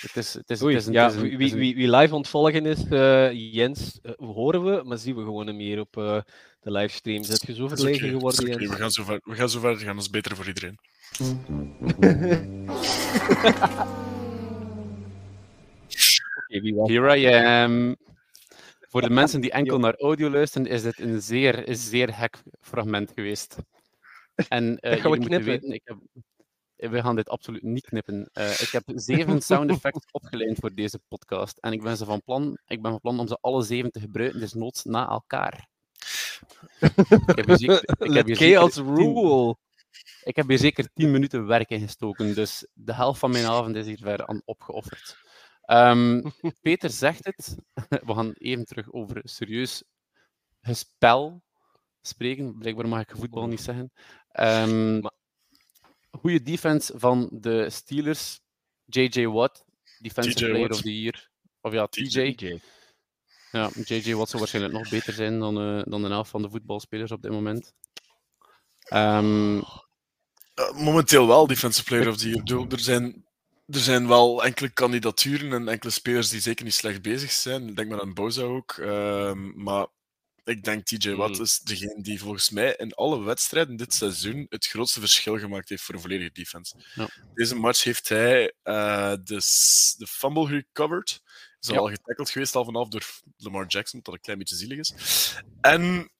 A: Het is, het is,
B: Oei,
A: het is een,
B: ja,
A: het is een-
B: wie, live ontvolgen is, eh, Jens, eh, horen we, maar zien we gewoon hem hier op eh, de livestream. Zet je zo verlegen geworden. Jens?
C: We gaan zo ver, we gaan zo verder gaan, dat is beter voor iedereen.
A: Here I am. Voor de mensen die enkel naar audio luisteren, is dit een zeer, een zeer hek fragment geweest. En eh
B: Dat gaan we
A: moeten weten, ik heb, eh, we gaan dit absoluut niet knippen. Eh, ik heb zeven sound effects opgeleid voor deze podcast. En ik ben, ze van plan, ik ben van plan om ze alle zeven te gebruiken, dus noods na elkaar. Ik heb hier zeker, ik heb hier zeker tien-
B: rule.
A: Ik heb hier zeker 10 minuten werk in gestoken, dus de helft van mijn avond is hier ver aan opgeofferd. Ehm, Peter zegt het. We gaan even terug over serieus spel spreken. Blijkbaar mag ik voetbal niet zeggen. Um, goede defense van de Steelers. J.J. Watt, Defensive Player of the Year. Of ja, TJ. Ja, J.J. Watt zou waarschijnlijk nog beter zijn dan, uh, dan de helft van de voetbalspelers op dit moment. Um,
C: uh, momenteel wel Defensive Player of the Year. Er zijn, er zijn wel enkele kandidaturen en enkele spelers die zeker niet slecht bezig zijn. Ik denk maar aan Boza ook. Uh, maar ik denk TJ Watt hmm. is degene die volgens mij in alle wedstrijden dit seizoen het grootste verschil gemaakt heeft voor de volledige defense. Ja. Deze match heeft hij uh, de, de fumble recovered. Is al getackled geweest al vanaf door Lamar Jackson, wat een klein beetje zielig is. En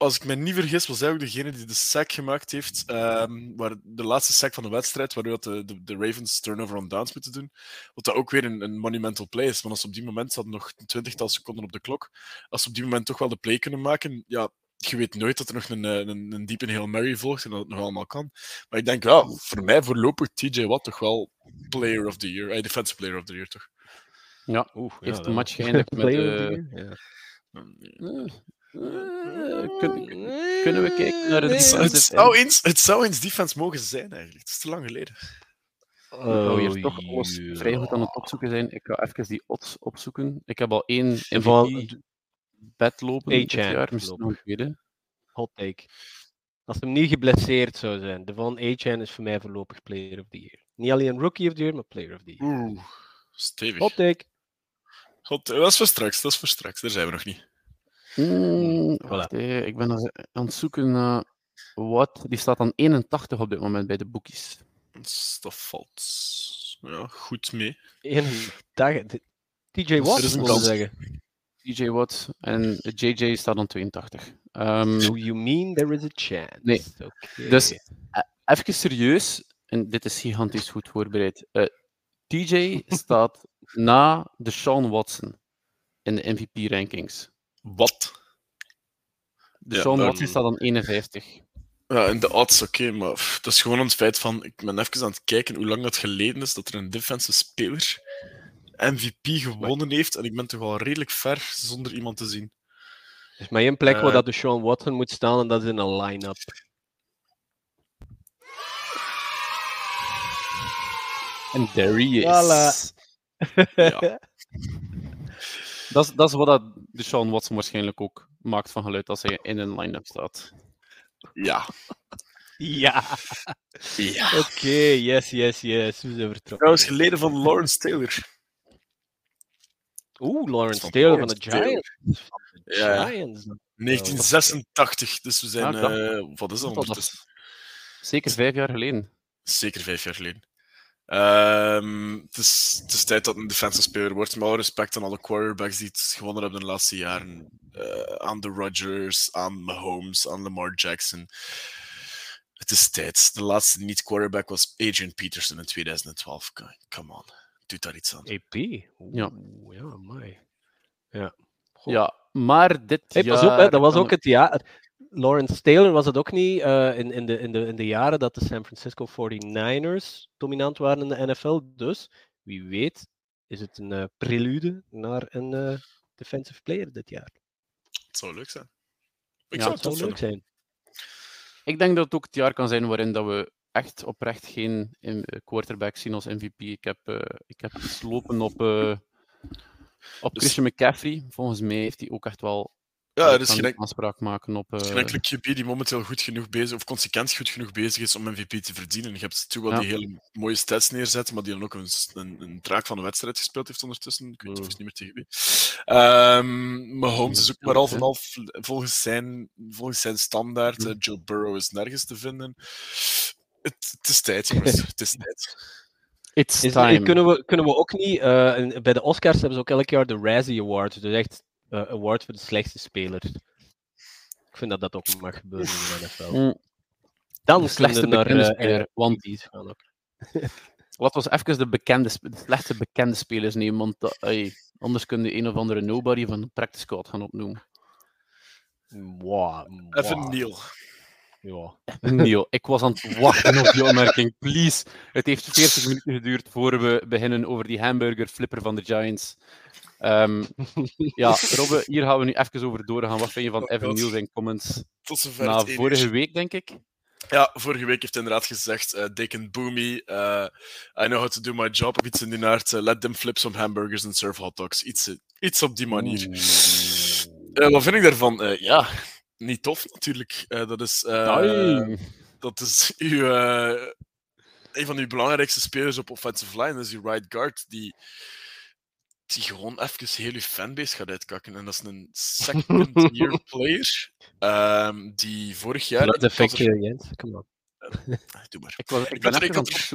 C: als ik me niet vergis, was hij ook degene die de sack gemaakt heeft. Um, waar de laatste sack van de wedstrijd, waardoor de, de, de, Ravens turnover on downs moeten doen. Wat dat ook weer een, een monumental play is. Want als op die moment zat nog een twintigtal seconden op de klok. Als ze op die moment toch wel de play kunnen maken, ja, je weet nooit dat er nog een, een, een diepe Hail Mary volgt en dat het nog allemaal kan. Maar ik denk, ja, voor mij voorlopig TJ Watt toch wel Player of the Year. Eh, defensive Player of the Year, toch?
A: Ja, Oeh, heeft ja, de match geëindigd met... Uh, ja. Kun, kunnen we kijken naar de defensive
C: het, zou eens, het zou eens defense mogen zijn, eigenlijk. Het is te lang geleden.
A: Oh, oh hier toch alles vrij goed aan het opzoeken zijn. Ik ga even die odds opzoeken. Ik heb al één MVP-bed lopen dit jaar, misschien nog een tweede.
B: Hot take. Als hem niet geblesseerd zou zijn, de van A-Chan is voor mij voorlopig Player of the Year. Niet alleen Rookie of the Year, maar Player of the Year.
C: Oeh, stevig.
B: Hot take.
C: Hot, dat is voor straks, dat is voor straks. Daar zijn we nog niet.
A: Mm, voilà. ik ben aan het zoeken naar wat. Die staat aan 81 op dit moment bij de boekjes.
C: Dat valt ja, goed mee.
B: 81. TJ Watt, is een zeggen.
A: TJ Watt en JJ staat aan 82. Um,
B: so you mean there is a chance?
A: Nee. Okay. Dus uh, even serieus, en dit is gigantisch goed voorbereid. Uh, eh, TJ staat na de Sean Watson in de MVP-rankings.
C: Wat?
A: De ja, Sean Watson staat dan 51.
C: Ja, in de odds, oké, maar pff, dat is gewoon het feit van... Ik ben even aan het kijken hoe lang dat geleden is dat er een defensive speler MVP gewonnen heeft. En ik ben toch al redelijk ver zonder iemand te zien.
B: Er is maar één plek uh, waar dat de Sean Watson moet staan en dat is in een line-up.
A: En there he is. Voilà. ja. Dat is, dat is wat dat de Sean Watson waarschijnlijk ook maakt van geluid als hij in een line-up staat.
C: Ja.
B: Ja.
C: ja.
B: Oké, okay, yes, yes, yes. We zijn vertrokken.
C: Trouwens, geleden van Lawrence Taylor.
B: Oeh, Lawrence Taylor van de Giants.
C: Ja. Giants. 1986, dus we zijn. Ja, uh, wat is dat ondertussen?
A: Zeker vijf jaar geleden.
C: Zeker vijf jaar geleden. Um, het, is, het, is, tijd dat een defensive speler wordt. Met alle respect aan alle quarterbacks die het gewonnen hebben de laatste jaren. Uh, aan de Rodgers, aan Mahomes, aan Lamar Jackson. Het is tijd. De laatste niet-quarterback was Adrian Peterson in 2012. Come on. Doe daar iets aan.
B: AP? Oeh,
A: ja.
B: Ja, mooi. Ja.
A: Ja, maar dit
B: hey,
A: jaar...
B: Op, hè, dat was ook het jaar... Lawrence Taylor was het ook niet uh, in, in, de, in, de, in de jaren dat de San Francisco 49ers dominant waren in de NFL. Dus wie weet is het een uh, prelude naar een uh, defensive player dit jaar.
C: Het zou leuk zijn.
B: Ik ja, zou het, het zou leuk zijn.
A: Ik denk dat het ook het jaar kan zijn waarin dat we echt oprecht geen quarterback zien als MVP. Ik heb, ik heb geslopen op, op dus... Christian McCaffrey. Volgens mij heeft hij ook echt wel
C: ja, er is geen
A: aanspraak maken op. Uh...
C: geen enkele QB die momenteel goed genoeg bezig of consequent goed genoeg bezig is om MVP te verdienen. Je hebt natuurlijk wel die hele mooie stats neerzetten, maar die dan ook een, een, een traak van de wedstrijd gespeeld heeft ondertussen. Ik weet mm. niet meer tegen wie. Um, Mahomes is ook maar half en half volgens zijn, volgens zijn standaard. Mm. Joe Burrow is nergens te vinden. Het, het is tijd, jongens. het is tijd.
A: It's time.
B: kunnen, we, kunnen we ook niet. Uh, bij de Oscars hebben ze ook elk jaar de Razzie Award. Dus echt uh, award voor de slechtste speler. Ik vind dat dat ook mag gebeuren in de NFL. Mm. Dan de slechtste naar uh, speler, want die gaan ook.
A: Laten we even de, bekende, de slechtste bekende spelers nemen, want dat, ey, anders kun je een of andere nobody van de practice squad gaan opnoemen.
B: Wow,
C: Even Neil.
B: Ja.
A: Neil, ik was aan het wachten op die opmerking. Please. Het heeft 40 minuten geduurd voor we beginnen over die hamburger flipper van de Giants. Ehm, ja, Robbe, hier gaan we nu even over doorgaan. Wat vind je van
C: Oh,
A: Evan. Neal zijn comments
C: Tot zover
A: na vorige
C: uur.
A: week, denk ik?
C: Ja, vorige week heeft hij inderdaad gezegd, eh they can boo me, eh, I know how to do my job, of iets in die aard, eh, let them flip some hamburgers and serve hot dogs. Iets, eh, iets op die manier. Wat vind ik daarvan? Eh, ja, niet tof natuurlijk. Eh, dat is, eh, dat is uw, eh, een van uw belangrijkste spelers op offensive line, dat is uw right guard, die, die gewoon even heel uw fanbase gaat uitkakken. En dat is een second year player, ehm, die vorig jaar...
B: Dat Jens. Kom op.
C: Doe maar.
A: Ik, was, ik
C: Ik
A: ben
C: ik had.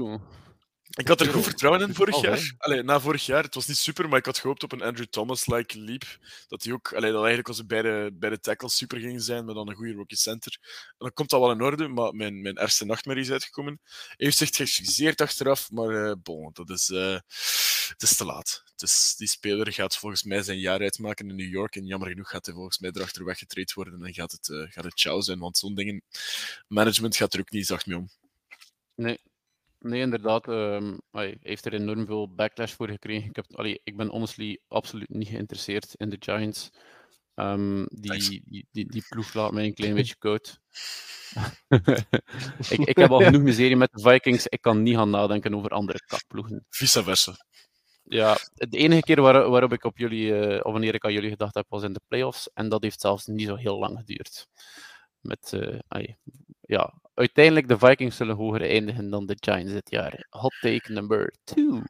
C: Ik had er goed vertrouwen in vorig
A: Oh,
C: jaar. Allee, na vorig jaar, het was niet super, maar ik had gehoopt op een Andrew Thomas-like leap. Dat hij ook, allee, dat eigenlijk als beide, beide tackles super gingen zijn, maar dan een goede rookie center. En dan komt dat wel in orde, maar mijn, mijn ergste nachtmerrie is uitgekomen. Hij heeft zich geëxcuseerd achteraf, maar eh bon, dat is, eh, het is te laat. Dus die speler gaat volgens mij zijn jaar uitmaken in New York. En jammer genoeg gaat hij volgens mij erachter weggetraind worden. En gaat het, eh, gaat het ciao zijn, want zo'n dingen... Management gaat er ook niet zacht mee om.
A: Nee. Nee, inderdaad. ehm, hij heeft er enorm veel backlash voor gekregen. Ik, heb, allee, ik ben honestly absoluut niet geïnteresseerd in de Giants. Ehm, die, die, die, die ploeg laat mij een klein beetje koud. ik, ik heb al genoeg miserie met de Vikings. Ik kan niet gaan nadenken over andere kakploegen.
C: Vice versa.
A: Ja, de enige keer waar, waarop ik op jullie, eh, of wanneer ik aan jullie gedacht heb, was in de playoffs. En dat heeft zelfs niet zo heel lang geduurd. Met, ai, ja, uiteindelijk de Vikings zullen hoger eindigen dan de Giants dit jaar. Hot take number two.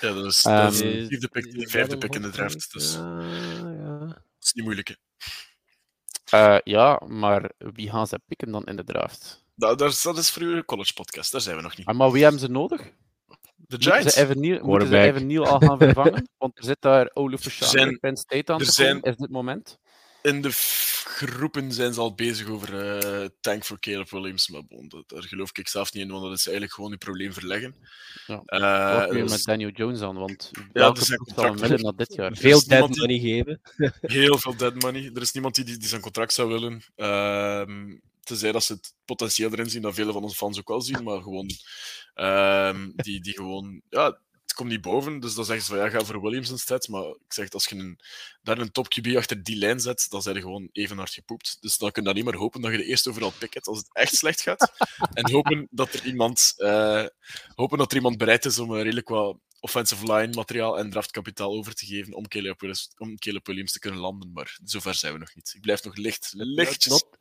C: Ja, dat is,
A: Ehm,
C: dat is de pick, de vijfde pick in de draft. Dus
B: Ja, ja.
C: dat is niet moeilijk. hè.
A: Eh, ja, maar wie gaan ze pikken dan in de draft?
C: Nou, dat, is, dat is voor uw college podcast, daar zijn we nog niet.
A: Ah, maar wie hebben ze nodig?
C: De
A: Moeten
C: Giants?
A: ze Evan Neal, moeten ze Neal al gaan vervangen? Want er zit daar Verschander,
C: zijn-
A: Penn State aan
C: er zijn-
A: dit moment?
C: In de groepen zijn ze al bezig over eh, tank voor Caleb Williams. Maar bon, dat, daar geloof ik zelf niet in, want dat is eigenlijk gewoon uw probleem verleggen.
A: Ja.
C: Eh,
A: Wat weer
C: dat
A: met
C: is
A: Daniel Jones aan? Want
C: er
A: hem
C: contracten.
A: willen na dit jaar?
B: Veel
C: is
B: dead
C: die-
B: money geven.
C: heel veel dead money. Er is niemand die, die, die zijn contract zou willen. Ehm tenzij dat ze het potentieel erin zien, dat vele van onze fans ook wel zien, maar gewoon... ehm, die, die gewoon... Ja, het komt niet boven, dus dan zeggen ze van ja, ga voor Williams instead. Maar ik zeg, als je een, daar een top QB achter die lijn zet, dan zijn je gewoon even hard gepoept. Dus dan kun je dan niet meer hopen dat je de eerste overal pick hebt als het echt slecht gaat. en hopen dat er iemand, eh, hopen dat er iemand bereid is om redelijk wat offensive line materiaal en draftkapitaal over te geven om Caleb Williams, om Caleb Williams te kunnen landen. Maar zover zijn we nog niet. Ik blijf nog licht, lichtjes
B: not,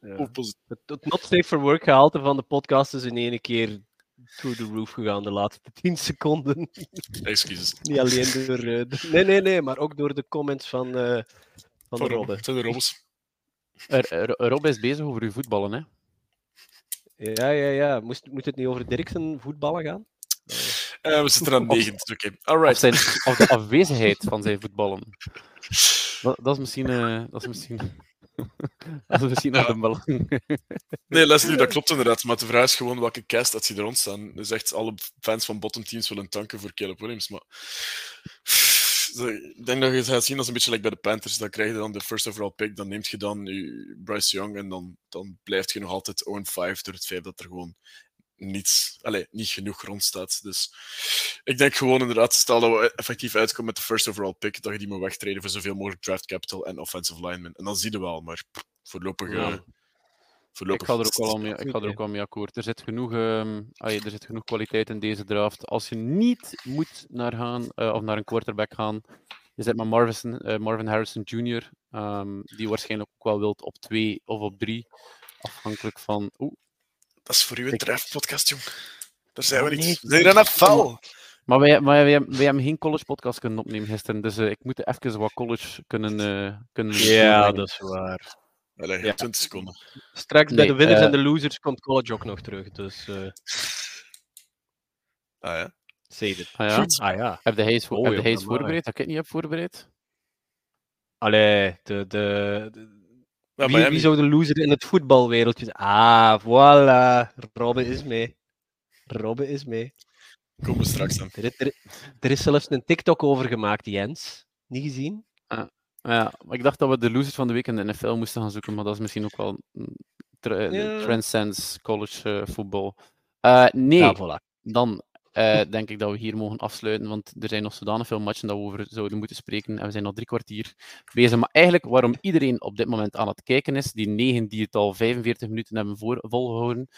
B: ja.
C: opposite.
B: het, het not safe for work gehalte van de podcast is in één keer through the roof gegaan de laatste 10 seconden.
C: Excuses.
B: Niet alleen door. eh, de- nee, nee, nee, maar ook door de comments van, eh van de
C: Van
B: Robbe.
C: Het zijn de robbers.
A: Er- er- Rob is bezig over uw voetballen, hè?
B: Ja, ja, ja. Moest, moet het niet over Dirksen voetballen gaan?
C: Eh, we zitten aan
A: Of-
C: 9. dus Oké,
A: Of,
C: alright.
A: zijn, of de afwezigheid van zijn voetballen. Dat, dat is misschien... eh, dat is misschien... dat is misschien nog
C: Ja.
A: een belang.
C: Nee, Leslie, dat klopt inderdaad. Maar de vraag is gewoon welke cast dat ze er rond staan. Dus echt alle fans van bottom teams willen tanken voor Caleb Williams. Maar ik denk dat je gaat zien als een beetje like bij de Panthers. Dan krijg je dan de first overall pick. Dan neemt je dan Bryce Young. En dan, dan blijft je nog altijd 0-5 door het feit dat er gewoon niets, allez, niet genoeg rond staat. Dus ik denk gewoon inderdaad, stel dat we effectief uitkomen met de first overall pick, dat je die moet wegtreden voor zoveel mogelijk draft capital en offensive linemen. En dan zie je wel, maar voorlopig...
A: Ja.
C: voorlopig
A: Ik ga er ook wel, al mee, ik ga er ook wel mee akkoord. Er zit, genoeg, ehm, er zit genoeg kwaliteit in deze draft. Als je niet moet naar, gaan, eh, of naar een quarterback gaan, je met Marvin, eh, Marvin Harrison Jr., ehm, die waarschijnlijk ook wel wilt op twee of op drie. Afhankelijk van. Oeh,
C: Dat is voor u een draft-podcast, jong. Daar zijn we niet.
A: nee.
C: We zijn een afval.
A: Maar wij, maar wij, wij hebben geen college podcast kunnen opnemen gisteren, dus eh, ik moet even wat college kunnen. eh, kunnen
B: Ja, dat is waar.
C: Allee,
B: Ja.
C: 20 seconden.
B: Straks bij de winners
A: eh,
B: en de losers komt college ook nog terug. Dus eh
C: Ah ja.
B: it.
A: Ah, ja?
C: Goed.
B: Ah ja.
A: Heb iets, voor,
B: Oh,
A: heb iets
B: amai.
A: voorbereid dat ik het niet heb voorbereid?
B: Allee, de, de, de-
C: Ja,
B: wie, zou de loser in het voetbalwereldje zijn? Ah, voilà. Robbe is mee. Robbe is mee.
C: Komen we straks aan.
B: Er, is- er, er is zelfs een TikTok over gemaakt, Jens. Niet gezien?
A: Ja, maar ik dacht dat we de losers van de week in de NFL moesten gaan zoeken, maar dat is misschien ook wel tra-
B: Ja.
A: transcends college eh, voetbal. Eh, nee,
B: Ja, voilà.
A: dan eh, denk ik dat we hier mogen afsluiten, want er zijn nog zodanig veel matchen dat we over zouden moeten spreken. En we zijn al drie kwartier bezig. Maar eigenlijk, waarom iedereen op dit moment aan het kijken is, die negen die het al 45 minuten hebben voor, volgehouden,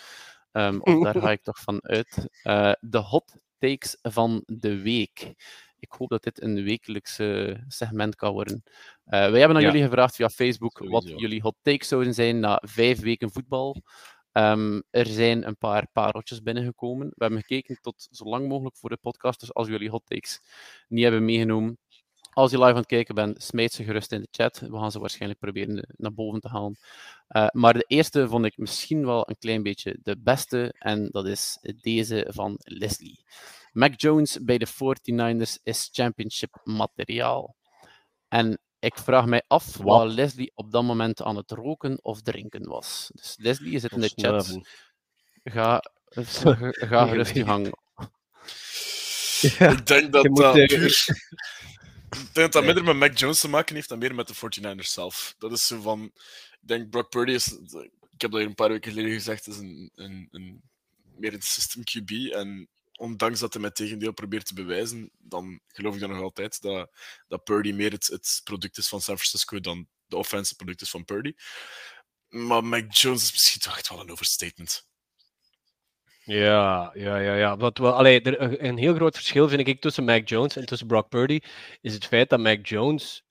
A: ehm, of daar ga ik toch van uit. Eh, de hot takes van de week. Ik hoop dat dit een wekelijkse segment kan worden. Eh, wij hebben aan
B: Ja.
A: jullie gevraagd via Facebook wat jullie hot takes zouden zijn na vijf weken voetbal. Ehm, er zijn een paar pareltjes binnengekomen. We hebben gekeken tot zo lang mogelijk voor de podcast. Dus als jullie hot takes niet hebben meegenomen, als je live aan het kijken bent, smijt ze gerust in de chat. We gaan ze waarschijnlijk proberen naar boven te halen. Eh, maar de eerste vond ik misschien wel een klein beetje de beste. En dat is deze van Leslie. Mac Jones bij de 49ers is championship materiaal. En ik vraag mij af
B: Wat?
A: wat Leslie op dat moment aan het roken of drinken was. Dus Leslie, je zit in de chat.
B: Snuiven.
A: Ga, ga, gerust je gang.
B: Ja.
C: Ik denk dat dat
B: eh,
C: puur... Ik denk dat dat
B: Nee.
C: minder met Mac Jones te maken heeft dan meer met de 49ers zelf. Dat is zo van... Ik denk Brock Purdy is... Ik heb dat hier een paar weken geleden gezegd, is een, een, een, meer een system QB. En ondanks dat hij met tegendeel probeert te bewijzen, dan geloof ik dan nog altijd dat, dat Purdy meer het, het product is van San Francisco dan de offensive product is van Purdy. Maar Mac Jones is misschien toch echt wel een overstatement.
B: Ja, ja, ja, ja. Wat wel, er, een- heel groot verschil vind ik tussen Mac Jones en tussen Brock Purdy is het feit dat Mac Jones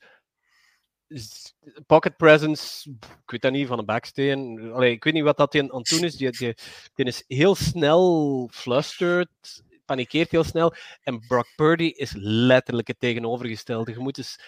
B: pocket presence, ik weet dat niet, van een backsteen. Allee, ik weet niet wat dat aan het doen is. Die, die, die is heel snel flustered, panikeert heel snel. En Brock Purdy is letterlijk het tegenovergestelde. Je moet eens,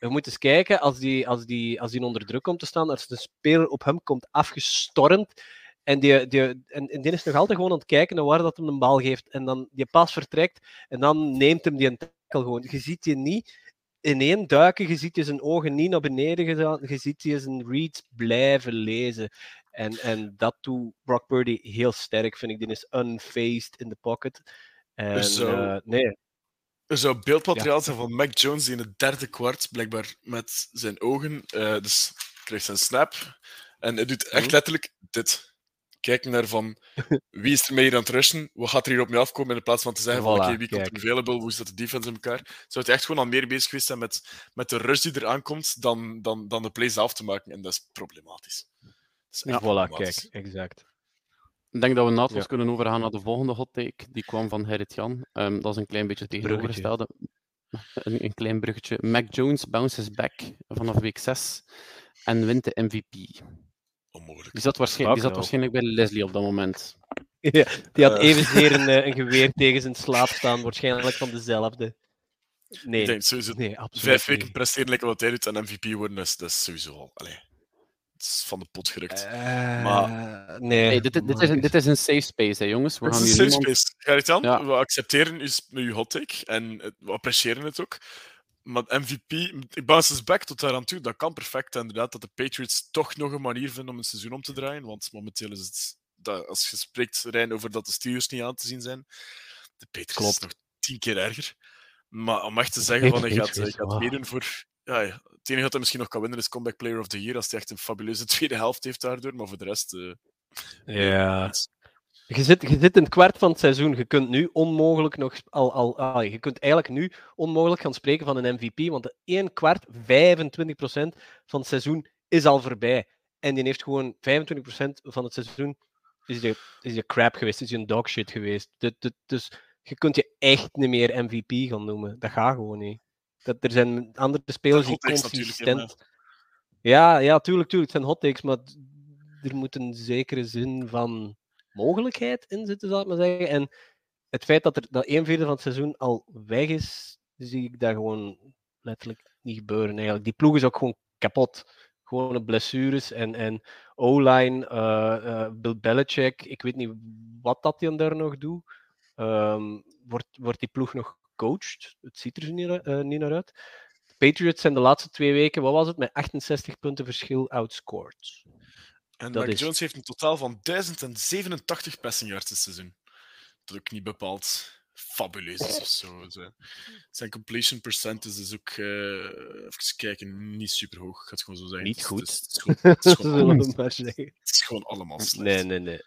B: je moet eens kijken, als die, als, die, als die onder druk komt te staan, als de speler op hem komt afgestormd, en die, die, en, en die is nog altijd gewoon aan het kijken naar waar dat hem een bal geeft. En dan die pas vertrekt. En dan neemt hem die een tackle gewoon. Je ziet die niet ineen duiken. Je ziet die zijn ogen niet naar beneden gedaan. Je ziet die zijn reads blijven lezen. En, en dat doet Brock Purdy heel sterk, vind ik. Die is unfazed in de pocket. En,
C: Zo.
B: eh, nee,
C: Er zou beeldmateriaal zijn van Mac Jones die in het derde kwart blijkbaar met zijn ogen, eh, dus krijgt zijn snap. En hij doet echt
B: Mhm.
C: letterlijk dit. Kijken naar van wie is er mee hier aan het rushen, wat gaat er hier op me afkomen, in plaats van te zeggen van oké, wie komt er available, hoe zit de defense in elkaar. Zou hij echt gewoon al meer bezig geweest zijn met, met de rush die er aankomt dan, dan, dan de plays af te maken. En dat is problematisch. Dat is echt
B: voilà, kijk, exact.
A: Ik denk dat we naadloos
B: Ja.
A: kunnen overgaan naar de volgende hot take. Die kwam van Gerrit Jan. Ehm, dat is een klein beetje tegenovergestelde. Een, een klein bruggetje. Mac Jones bounces back vanaf week 6 en wint de MVP.
C: Onmogelijk.
A: Die zat, waarschijnlijk, die zat waarschijnlijk bij Leslie op dat moment.
B: Ja, die had
C: Eh.
B: evenzeer een, eh, een geweer tegen zijn slaap staan, waarschijnlijk van dezelfde. Nee,
C: Ik denk sowieso
B: nee absoluut
C: vijf
B: niet.
C: weken presteren lijken wat hij doet en MVP worden, is, dat is sowieso al. Allee, het is van de pot gerukt.
B: Eh,
C: Maar-
B: nee.
A: Hey, dit, dit, is een, dit is een safe space, hè, jongens. We
C: Het
A: gaan
C: is een safe
A: niemand...
C: space. Gerrit Jan,
A: Ja.
C: we accepteren uw, uw hot take en we appreciëren het ook. Maar MVP, bounces back tot daaraan toe, dat kan perfect. En Inderdaad, dat de Patriots toch nog een manier vinden om een seizoen om te draaien. Want momenteel is het, dat, als je spreekt, Rijn, over dat de Steelers niet aan te zien zijn, de Patriots
B: Klopt.
C: is nog tien keer erger. Maar om echt te zeggen van, hij gaat, hij gaat meedoen voor... Ja, ja, het enige dat hij misschien nog kan winnen is Comeback Player of the Year, als hij echt een fabuleuze tweede helft heeft daardoor. Maar voor de rest... eh,
B: Ja. Je zit, je zit in het kwart van het seizoen. Je kunt nu onmogelijk nog al, al, al, je kunt eigenlijk nu onmogelijk gaan spreken van een MVP, want de 1 kwart, 25% van het seizoen is al voorbij. En die heeft gewoon 25% van het seizoen is de, is de crap geweest, is een dogshit geweest. Dit- dus je kunt je echt niet meer MVP gaan noemen. Dat gaat gewoon niet. Dat, er zijn andere spelers die consistent... Ja, ja, tuurlijk, tuurlijk. Het zijn hot takes, maar er moet een zekere zin van mogelijkheid in zitten, zal ik maar zeggen. En het feit dat er dat een vierde van het seizoen al weg is, zie ik dat gewoon letterlijk niet gebeuren. Eigenlijk. Die ploeg is ook gewoon kapot. Gewoon blessures en, en O-line, eh, eh, Bill Belichick, ik weet niet wat dat hij daar nog doet. Ehm, wordt, wordt die ploeg nog gecoacht? Het ziet er niet, eh, niet naar uit. De Patriots zijn de laatste twee weken, wat was het, met 68 punten verschil outscored.
C: En
B: Dat
C: Mac
B: is-
C: Jones heeft een totaal van 1087 passing yards dit seizoen. Dat ook niet bepaald fabuleus is of zo. Zijn completion percentage is ook, uh, even kijken, niet super hoog. Ik ga het gewoon zo zeggen.
B: Niet goed.
C: Het is, het is gewoon, het is gewoon, allemaal,
B: maar zeggen.
C: het is gewoon allemaal slecht.
B: Nee, nee, nee.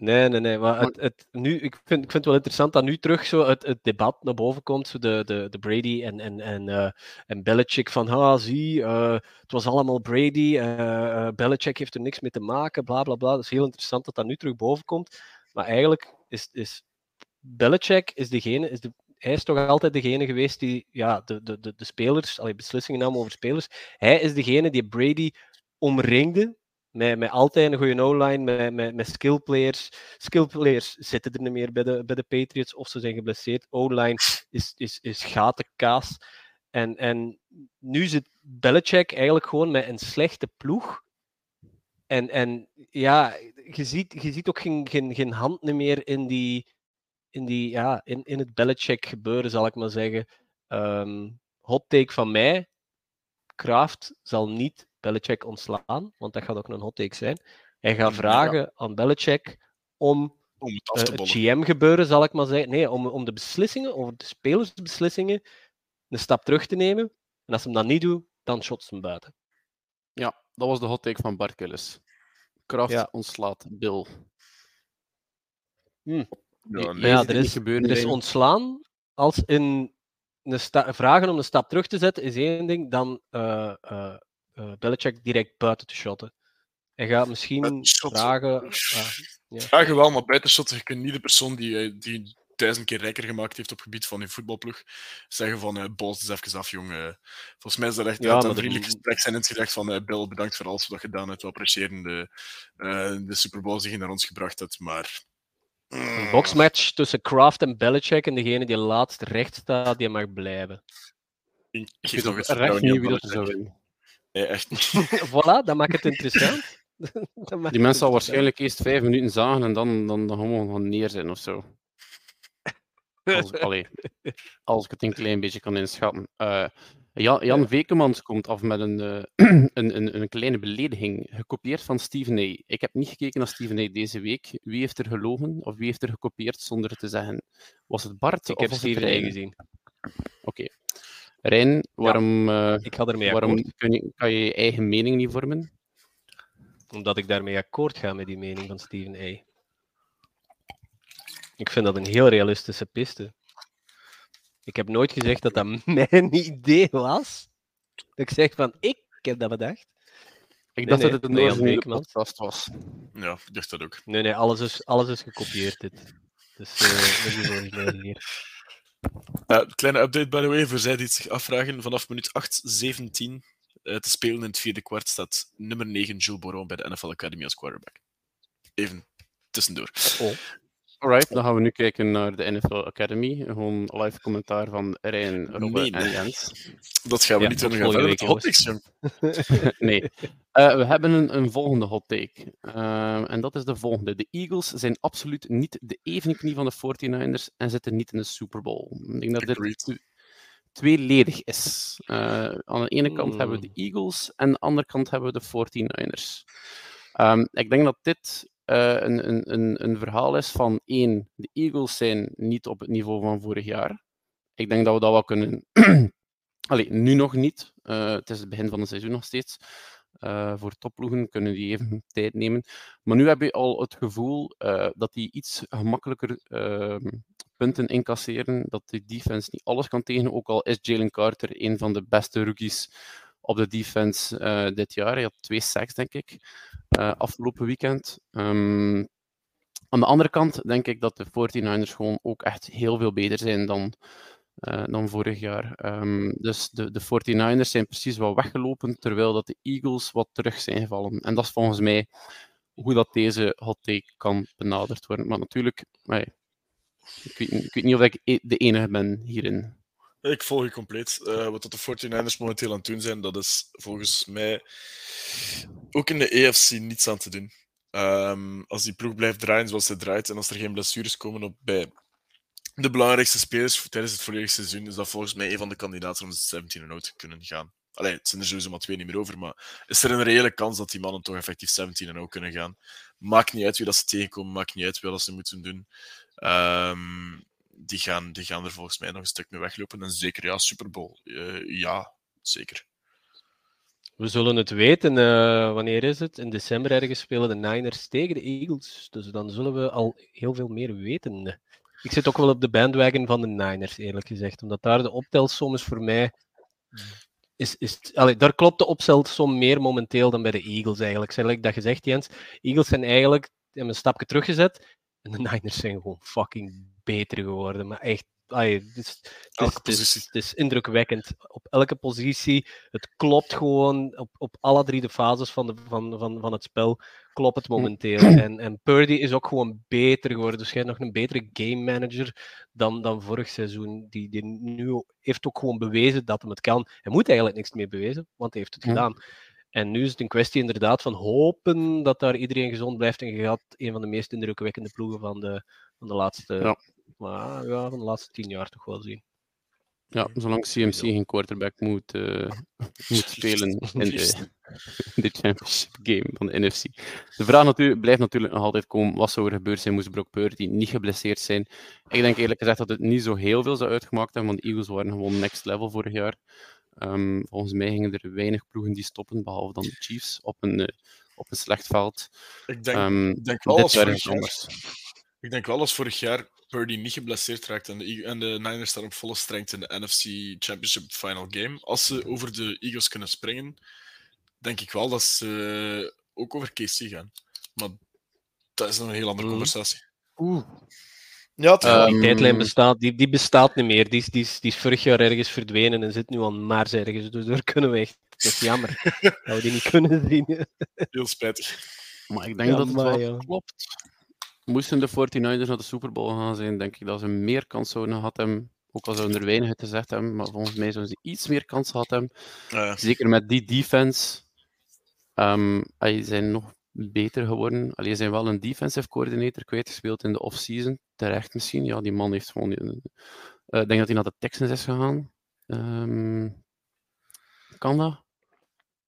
B: Nee, nee, nee. Maar het, het, nu, ik, vind, ik vind het wel interessant dat nu terug zo het, het debat naar boven komt. Zo de, de, de Brady en, en, en, uh, en Belichick van, ah, zie, uh, het was allemaal Brady. Uh, Belichick heeft er niks mee te maken, bla bla bla. Dat is heel interessant dat dat nu terug boven komt. Maar eigenlijk is, is Belichick is degene, is de, hij is toch altijd degene geweest die ja, de, de, de, de spelers, allee, beslissingen nam over spelers. Hij is degene die Brady omringde met, met altijd een goede O-line, met, met, met skill players. Skill players zitten er niet meer bij de, bij de Patriots of ze zijn geblesseerd. O-line is, is, is gatenkaas. En, en nu zit Belichick eigenlijk gewoon met een slechte ploeg. En, en ja, je ziet, je ziet ook geen, geen, geen hand meer in, die, in, die, ja, in, in het Belichick gebeuren, zal ik maar zeggen. Um, hot take van mij. Kraft zal niet Belichick ontslaan, want dat gaat ook een hot take zijn. Hij gaat vragen ja. aan Belichick om,
C: om het,
B: uh, het GM-gebeuren, zal ik maar zeggen. Nee, om, om de beslissingen, over de spelersbeslissingen, een stap terug te nemen. En als hij dat niet doet, dan shot ze hem buiten.
A: Ja, dat was de hot take van Bart Killis. Kraft ja. ontslaat Bill.
B: Hm. Ja, nee, ja, er is, er is ontslaan als in vragen om een stap terug te zetten is één ding, dan uh, uh, uh, Belichick direct buiten te shotten. Hij gaat misschien vragen. Uh,
C: ja. Vragen wel, maar buiten shotten, je kunt niet de persoon die, die duizend keer rijker gemaakt heeft op het gebied van je voetbalploeg, zeggen van uh, Boos, is even af, jong. Uh, volgens mij is dat echt ja, een vriendelijk gesprek zijn in het gedacht van uh, Bill, bedankt voor alles wat je gedaan hebt. We appreciëren de, de Super Bowl die je naar ons gebracht hebt, maar...
B: Een boxmatch tussen Kraft en Belichick en degene die laatst recht staat, die mag blijven.
C: Ik geef nog eens niet wie dat zou winnen. Nee, echt niet.
B: voilà, dat maakt het interessant.
A: Die mensen zal waarschijnlijk eerst vijf minuten zagen en dan, dan, dan gewoon gaan neerzien of zo. Als, allee, als ik het een klein beetje kan inschatten. Uh, Jan, Jan Wekemans komt af met een, uh, een, een, een, kleine belediging, gekopieerd van Steven A. Ik heb niet gekeken naar Steven A. deze week. Wie heeft er gelogen of wie heeft er gekopieerd zonder te zeggen? Was het Bart
B: ik
A: of
B: heb Steven A. gezien.
A: Oké. Okay. Rijn, waarom, ja, uh,
B: ik ga ermee
A: waarom kun je, kan je je eigen mening niet vormen?
B: Omdat ik daarmee akkoord ga met die mening van Steven A. Ik vind dat een heel realistische piste. Ik heb nooit gezegd dat dat mijn idee was. Dat ik zeg van, ik heb dat bedacht.
A: Ik dacht nee, dat het een nee, originele podcast was.
C: Ja, ik dacht dat ook.
B: Nee, nee, alles is, alles is gekopieerd. Dit. Dus uh, dat is origineel hier.
C: Kleine update, by the way, voor zij die het zich afvragen. Vanaf minuut 8.17 uh, te spelen in het vierde kwart staat nummer 9 Jules Boron bij de NFL Academy als quarterback. Even tussendoor.
B: Oh.
A: Alright, dan gaan we nu kijken naar de NFL Academy. Gewoon live commentaar van Rijn, Robbe en Jens.
C: Dat gaan we ja, niet doen. We gaan verder met hot takes,
A: nee. Uh, we hebben een, een volgende hot take. Uh, en dat is de volgende. De Eagles zijn absoluut niet de evenknie van de 49ers en zitten niet in de Super Bowl. Ik denk dat
C: Agreed.
A: dit tweeledig is. Uh, aan de ene kant mm. hebben we de Eagles en aan de andere kant hebben we de 49ers. Um, ik denk dat dit uh, een, een, een, een verhaal is van één, de Eagles zijn niet op het niveau van vorig jaar. Ik denk dat we dat wel kunnen. Allee, nu nog niet. Uh, het is het begin van het seizoen nog steeds. Uh, voor topploegen kunnen die even tijd nemen. Maar nu heb je al het gevoel dat die iets gemakkelijker ehm, punten incasseren. Dat de defense niet alles kan tegen. Ook al is Jalen Carter een van de beste rookies op de defense uh, dit jaar. Hij had twee sacks, denk ik, uh, afgelopen weekend. Um, aan de andere kant denk ik dat de 49ers gewoon ook echt heel veel beter zijn dan, uh, dan vorig jaar. Um, dus de, de 49ers zijn precies wat weggelopen, terwijl dat de Eagles wat terug zijn gevallen. En dat is volgens mij hoe dat deze hot take kan benaderd worden. Maar natuurlijk, ik, weet, ik weet niet of ik e-, de enige ben hierin.
C: Ik volg je compleet. Uh, wat de 49ers momenteel aan het doen zijn, dat is volgens mij ook in de EFC niets aan te doen. Um, als die ploeg blijft draaien zoals ze draait en als er geen blessures komen op bij de belangrijkste spelers tijdens het volledige seizoen, is dat volgens mij een van de kandidaten om de 17 en te kunnen gaan. Allee, het zijn er sowieso maar twee niet meer over, maar is er een reële kans dat die mannen toch effectief 17 en kunnen gaan? Maakt niet uit wie dat ze tegenkomen, maakt niet uit wat ze moeten doen. Um, die, gaan, die gaan er volgens mij nog een stuk mee weglopen. En zeker, ja, Super Bowl. Uh, ja, zeker.
B: We zullen het weten. Uh, wanneer is het? In december ergens spelen de Niners tegen de Eagles. Dus dan zullen we al heel veel meer weten. Ik zit ook wel op de bandwagon van de Niners, eerlijk gezegd. Omdat daar de optelsom is voor mij. Is, is, allee, daar klopt de optelsom meer momenteel dan bij de Eagles eigenlijk. Zeg dat gezegd, Jens. Eagles zijn eigenlijk hebben een stapje teruggezet. En de Niners zijn gewoon fucking beter geworden. Maar echt het, is, het, is, het, is, indrukwekkend. Op elke positie. Het klopt gewoon. Op, op alle drie de fases van, de, van, van, van het spel klopt het hm. momenteel. En, en Purdy is ook gewoon beter geworden. Dus hij nog een betere game manager dan, dan vorig seizoen. Die, die nu heeft ook gewoon bewezen dat hem het kan. Hij moet eigenlijk niks meer bewezen, want hij heeft het gedaan. En nu is het een kwestie inderdaad van hopen dat daar iedereen gezond blijft. En je gaat een van de meest indrukwekkende ploegen van de, van de laatste ja maar ja, van de laatste tien jaar toch wel zien.
A: Ja, zolang CMC geen quarterback moet, uh, moet spelen in de, in de championship game van de NFC. De vraag natuurlijk, blijft natuurlijk nog altijd komen, wat zou er gebeuren zijn moest Brock Purdy niet geblesseerd zijn? Ik denk eerlijk gezegd dat het niet zo heel veel zou uitgemaakt hebben, want de Eagles waren gewoon next level vorig jaar. Um, volgens mij gingen er weinig ploegen die stoppen, behalve dan de Chiefs, op een, uh, op een slecht veld.
C: Ik denk, um, ik denk wel als vorig jaar, ik denk wel als vorig jaar Purdy niet geblesseerd raakt en de, en de Niners staan op volle strength in de NFC Championship Final Game. Als ze over de Eagles kunnen springen, denk ik wel dat ze ook over KC gaan. Maar dat is een heel andere mm. conversatie.
B: Oeh. Ja, uh, die tijdlijn bestaat, die, die bestaat niet meer. Die is, die, is, die is vorig jaar ergens verdwenen en zit nu aan Maars ergens. Dus daar kunnen we echt. Dat is jammer dat we die niet kunnen zien.
C: Heel spijtig.
A: Maar ik denk dat het wel klopt. Moesten de 49ers naar de Super Bowl gaan zijn, denk ik dat ze meer kans zouden gehad hebben. Ook al zouden er weinig te zeggen hebben, maar volgens mij zouden ze iets meer kans gehad hebben. Zeker met die defense. Um, ehm, zijn nog beter geworden. Allee, zijn wel een defensive coordinator kwijtgespeeld in de off-season. Terecht misschien. Ja, die man heeft gewoon. Uh, ik denk dat hij naar de Texans is gegaan. Um, kan dat?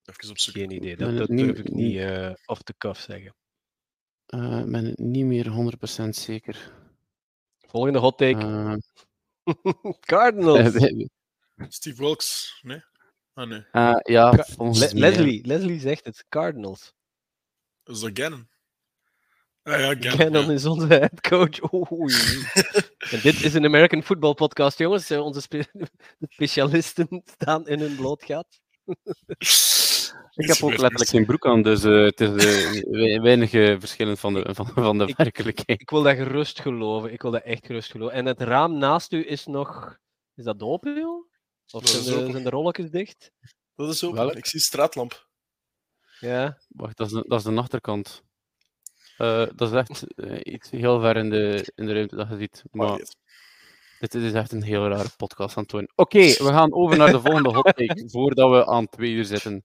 C: Even op zoek.
B: Geen idee. Dat, dat durf ik niet uh, off the cuff zeggen.
A: Uh, ik ben niet meer 100% zeker.
B: Volgende hot take. Uh, Cardinals.
C: Steve Wilkes, nee?
A: Ah, nee. Uh, ja,
B: Le Leslie, Leslie zegt het. Cardinals.
C: Dat is dat Gannon? Ah, ja, Gannon,
B: Gannon ja. is onze headcoach. Oei. en dit is een American Football podcast, jongens. Onze spe specialisten staan in hun blootgaat.
A: Ik heb ook letterlijk geen broek aan, dus uh, het is uh, weinig verschillend van de, van, van de
B: ik,
A: werkelijkheid.
B: Ik wil dat gerust geloven. Ik wil dat echt gerust geloven. En het raam naast u is nog... Is dat open, joh? Of zijn de, zijn de rolletjes dicht?
C: Dat is open. Welk? Ik zie straatlamp.
B: Ja.
A: Wacht, dat is de, dat is de achterkant. Uh, dat is echt iets heel ver in de, in de ruimte dat je ziet. Maar... Dit is echt een heel rare podcast, Antoine. Oké, we gaan over naar de volgende hot take, voordat we aan twee uur zitten.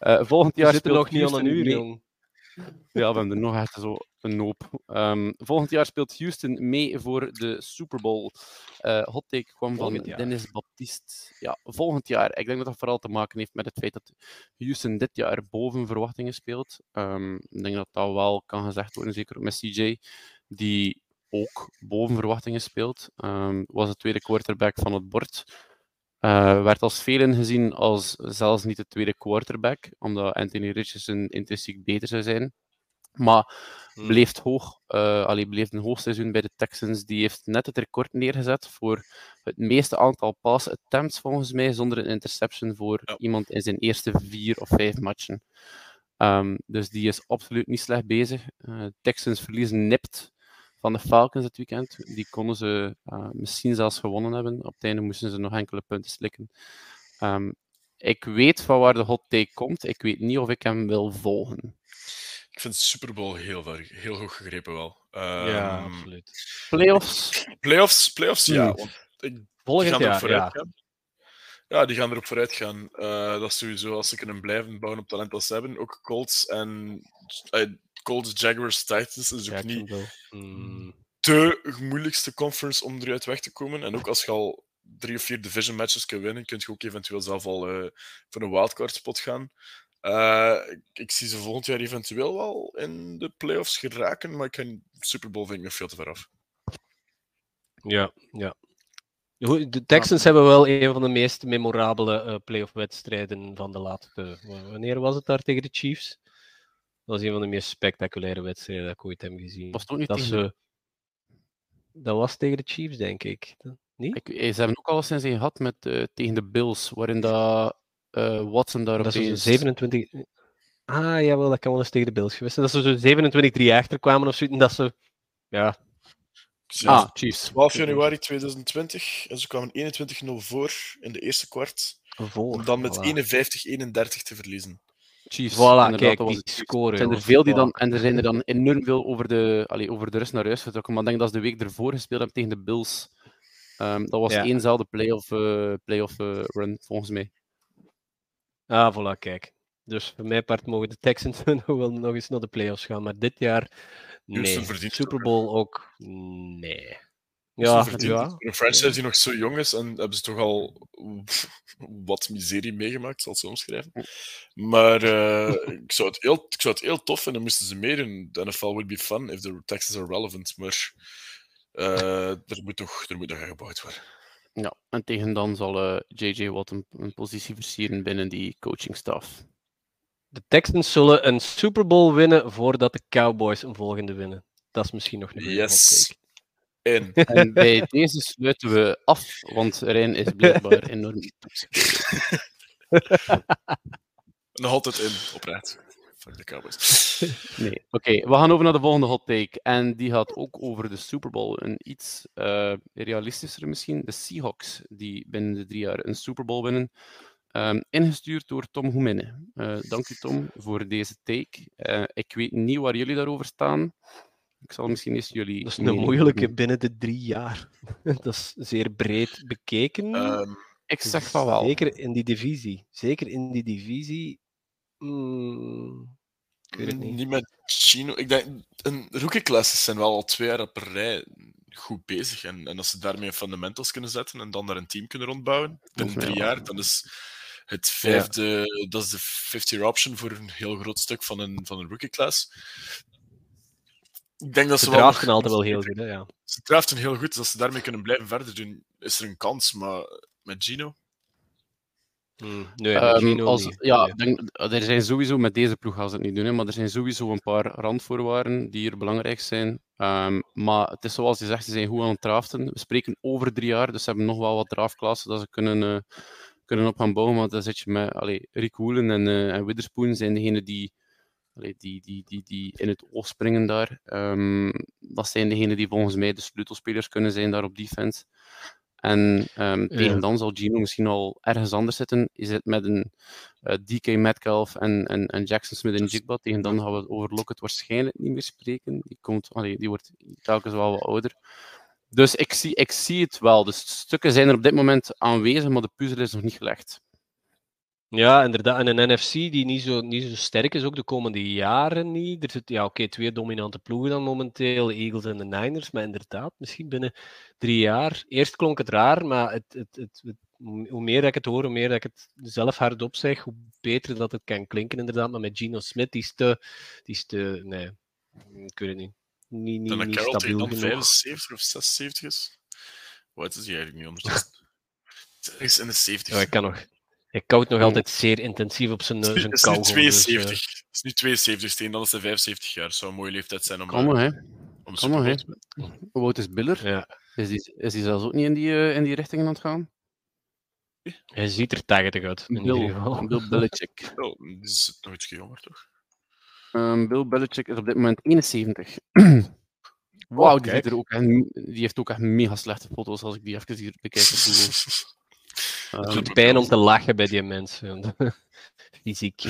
A: Uh, volgend jaar
B: speelt nog niet aan een uur, jong.
A: Ja, we hebben er nog echt zo een hoop. Um, volgend jaar speelt Houston mee voor de Super Bowl. Uh, hot take kwam van Dennis Baptiste. Ja, volgend jaar. Ik denk dat dat vooral te maken heeft met het feit dat Houston dit jaar boven verwachtingen speelt. Um, ik denk dat dat wel kan gezegd worden, zeker met CJ, die ook boven verwachtingen speelt. Um, was de tweede quarterback van het bord. Uh, werd als velen gezien als zelfs niet de tweede quarterback, omdat Anthony Richardson intrinsiek beter zou zijn. Maar hmm. bleef hoog, uh, allee, bleef een hoogseizoen bij de Texans. Die heeft net het record neergezet voor het meeste aantal pass attempts, volgens mij, zonder een interception voor iemand in zijn eerste vier of vijf matchen. Um, dus die is absoluut niet slecht bezig. Uh, Texans verliezen nipt van de Falcons het weekend. Die konden ze uh, misschien zelfs gewonnen hebben. Op het einde moesten ze nog enkele punten slikken. Um, ik weet van waar de hot take komt. Ik weet niet of ik hem wil volgen.
C: Ik vind Super Bowl heel, heel goed gegrepen wel.
B: Um, ja, absoluut.
A: Playoffs?
C: Playoffs, playoffs ja. Want ik,
B: Volgend jaar, ja.
C: Gaan. Ja, die gaan erop vooruit gaan. Uh, dat is sowieso, als ze kunnen blijven bouwen op talent als ze hebben. Ook Colts en uh, Colts, Jaguars, Titans is ook niet mm. de moeilijkste conference om eruit weg te komen. En ook als je al drie of vier division matches kan winnen, kun je ook eventueel zelf al uh, voor een wildcard spot gaan. Uh, ik, zie ze volgend jaar eventueel wel in de playoffs geraken, maar ik kan Super Bowl vind ik nog veel te ver af.
B: Ja, ja. De Texans hebben wel een van de meest memorabele uh, playoff-wedstrijden van de laatste. Wanneer was het daar tegen de Chiefs? Dat was een van de meest spectaculaire wedstrijden dat ik ooit heb gezien.
A: Was ook niet
B: dat,
A: tegen...
B: ze... dat was tegen de Chiefs, denk ik. Niet?
A: ik ze hebben ook al eens een gehad met, uh, tegen de Bills, waarin dat, uh, Watson daar
B: dat
A: opeens...
B: 27... Ah, jawel, dat kan wel eens tegen de Bills geweest zijn. Dat ze zo 27-3 achterkwamen of zoiets. En dat ze... Ja,
A: Ah, Chiefs.
C: 12 januari 2020 en ze kwamen 21-0 voor in de eerste kwart.
B: Voor,
C: om dan met
B: voilà.
C: 51-31 te verliezen.
A: Chiefs.
B: Voilà, kijk, die scoren.
A: Zijn er veel die dan, en er zijn er dan enorm veel over de, allee, over de rust naar huis getrokken. Maar ik denk dat ze de week ervoor gespeeld hebben tegen de Bills. Um, dat was
B: Ja.
A: éénzelfde playoff, uh, playoff uh, run, volgens mij.
B: Ah, voilà, kijk. Dus voor mijn part mogen de Texans nog wel nog eens naar de playoffs gaan. Maar dit jaar, nee. Super Bowl ook, nee.
C: Ja,
B: Ja,
C: een franchise die nog zo jong is en hebben ze toch al wat miserie meegemaakt, zal ik zo omschrijven. Maar eh, ik, zou het heel, ik zou het heel tof vinden moesten ze meer in. De NFL would be fun if the Texans are relevant. Maar eh, er, moet toch, er moet nog aan gebouwd worden.
A: Ja, en tegen dan zal uh, JJ Watt een, een positie versieren binnen die coachingstaf.
B: De Texans zullen een Super Bowl winnen voordat de Cowboys een volgende winnen. Dat is misschien nog een
C: Yes. En
A: En bij deze sluiten we af, want Rijn is blijkbaar enorm toxic.
C: nog altijd in, oprecht. Fuck de Cowboys.
A: Nee, oké. we gaan over naar de volgende hot take. En die gaat ook over de Super Bowl. Een iets uh, realistischer misschien. De Seahawks, die binnen de drie jaar een Super Bowl winnen. Um, ingestuurd door Tom Goemine. Uh, dank u, Tom, voor deze take. Uh, ik weet niet waar jullie daarover staan. Ik zal misschien eens jullie.
B: Dat is een moeilijke binnen de drie jaar. Dat is zeer breed bekeken.
C: Um,
A: ik zeg van wel.
B: Zeker in die divisie. Zeker in die divisie. Mm, ik weet het niet.
C: Niet met Chino. Ik denk, een rookie-classes zijn wel al twee jaar op rij goed bezig. En, en als ze daarmee fundamentals kunnen zetten en dan daar een team kunnen rondbouwen, binnen drie jaar, dan is het vijfde, ja. dat is de 50 option voor een heel groot stuk van een, van een rookie-class. Ik denk dat ze,
B: ze
C: wel.
B: draften altijd wel heel goed, hè, ja.
C: Ze draften heel goed, dus als ze daarmee kunnen blijven verder doen, is er een kans. Maar met Gino.
B: Mm, nee,
A: um,
B: Gino
A: als,
B: niet.
A: ja,
B: Nee.
A: denk, er zijn sowieso, met deze ploeg gaan ze het niet doen, hè, maar er zijn sowieso een paar randvoorwaarden die hier belangrijk zijn. Um, maar het is zoals je zegt, ze zijn goed aan het draften. We spreken over drie jaar, dus ze hebben nog wel wat draftklassen dat ze kunnen, uh, kunnen op gaan bouwen. Maar dan zit je met allee, Rick Woolen en, uh, en Witherspoon zijn degenen die, die, die, die, die in het oog springen daar. Um, dat zijn degenen die volgens mij de sleutelspelers kunnen zijn daar op defense. En um, tegen dan zal Gino misschien al ergens anders zitten. Is het met een uh, DK Metcalf en, en, en Jackson Smith en Jigba. Tegen dan gaan we over Lockett waarschijnlijk niet meer spreken. Die, komt, allee, die wordt telkens wel wat ouder. Dus ik zie, ik zie het wel. De stukken zijn er op dit moment aanwezig, maar de puzzel is nog niet gelegd.
B: Ja, inderdaad. En een NFC die niet zo, niet zo sterk is, ook de komende jaren niet. Er zitten, ja, oké, okay, twee dominante ploegen dan momenteel, de Eagles en de Niners. Maar inderdaad, misschien binnen drie jaar. Eerst klonk het raar, maar het, het, het, het, hoe meer dat ik het hoor, hoe meer dat ik het zelf hardop zeg, hoe beter dat het kan klinken, inderdaad. Maar met Gino Smith, die is te... Die is te nee, ik weet het niet. Niet, niet,
C: Dan
B: niet
C: tegen
B: stabiel
C: dan
B: genoeg.
C: 75 of 76 is. Wat is hij eigenlijk nu ondertussen? Is in de 70.
B: Ja, ik kan nog... Hij koudt nog altijd zeer intensief op zijn, eh, zijn
C: Het is nu
B: kauwgom,
C: 72.
B: dus,
C: Het is nu 72 steen, dan is hij 75 jaar. Het zou een mooie leeftijd zijn om,
A: nog,
C: eh,
A: hè.
C: om
A: Kan nog, hè. Hoe oud is Biller?
B: eh, ja.
A: Is die, is die zelfs ook niet in die, uh, in die richting aan het gaan?
B: Hij ziet er 80 uit, in
A: Bill,
B: ieder geval.
A: Bill Belichick.
C: Oh, is nog iets jonger, toch?
A: Um, Bill Belichick is op dit moment 71. Wauw,
B: Oh,
A: die, er die heeft ook echt mega slechte foto's als ik die even hier bekijk op Google.
B: Het
A: Um,
B: doet pijn om te lachen bij die mensen. Fysiek.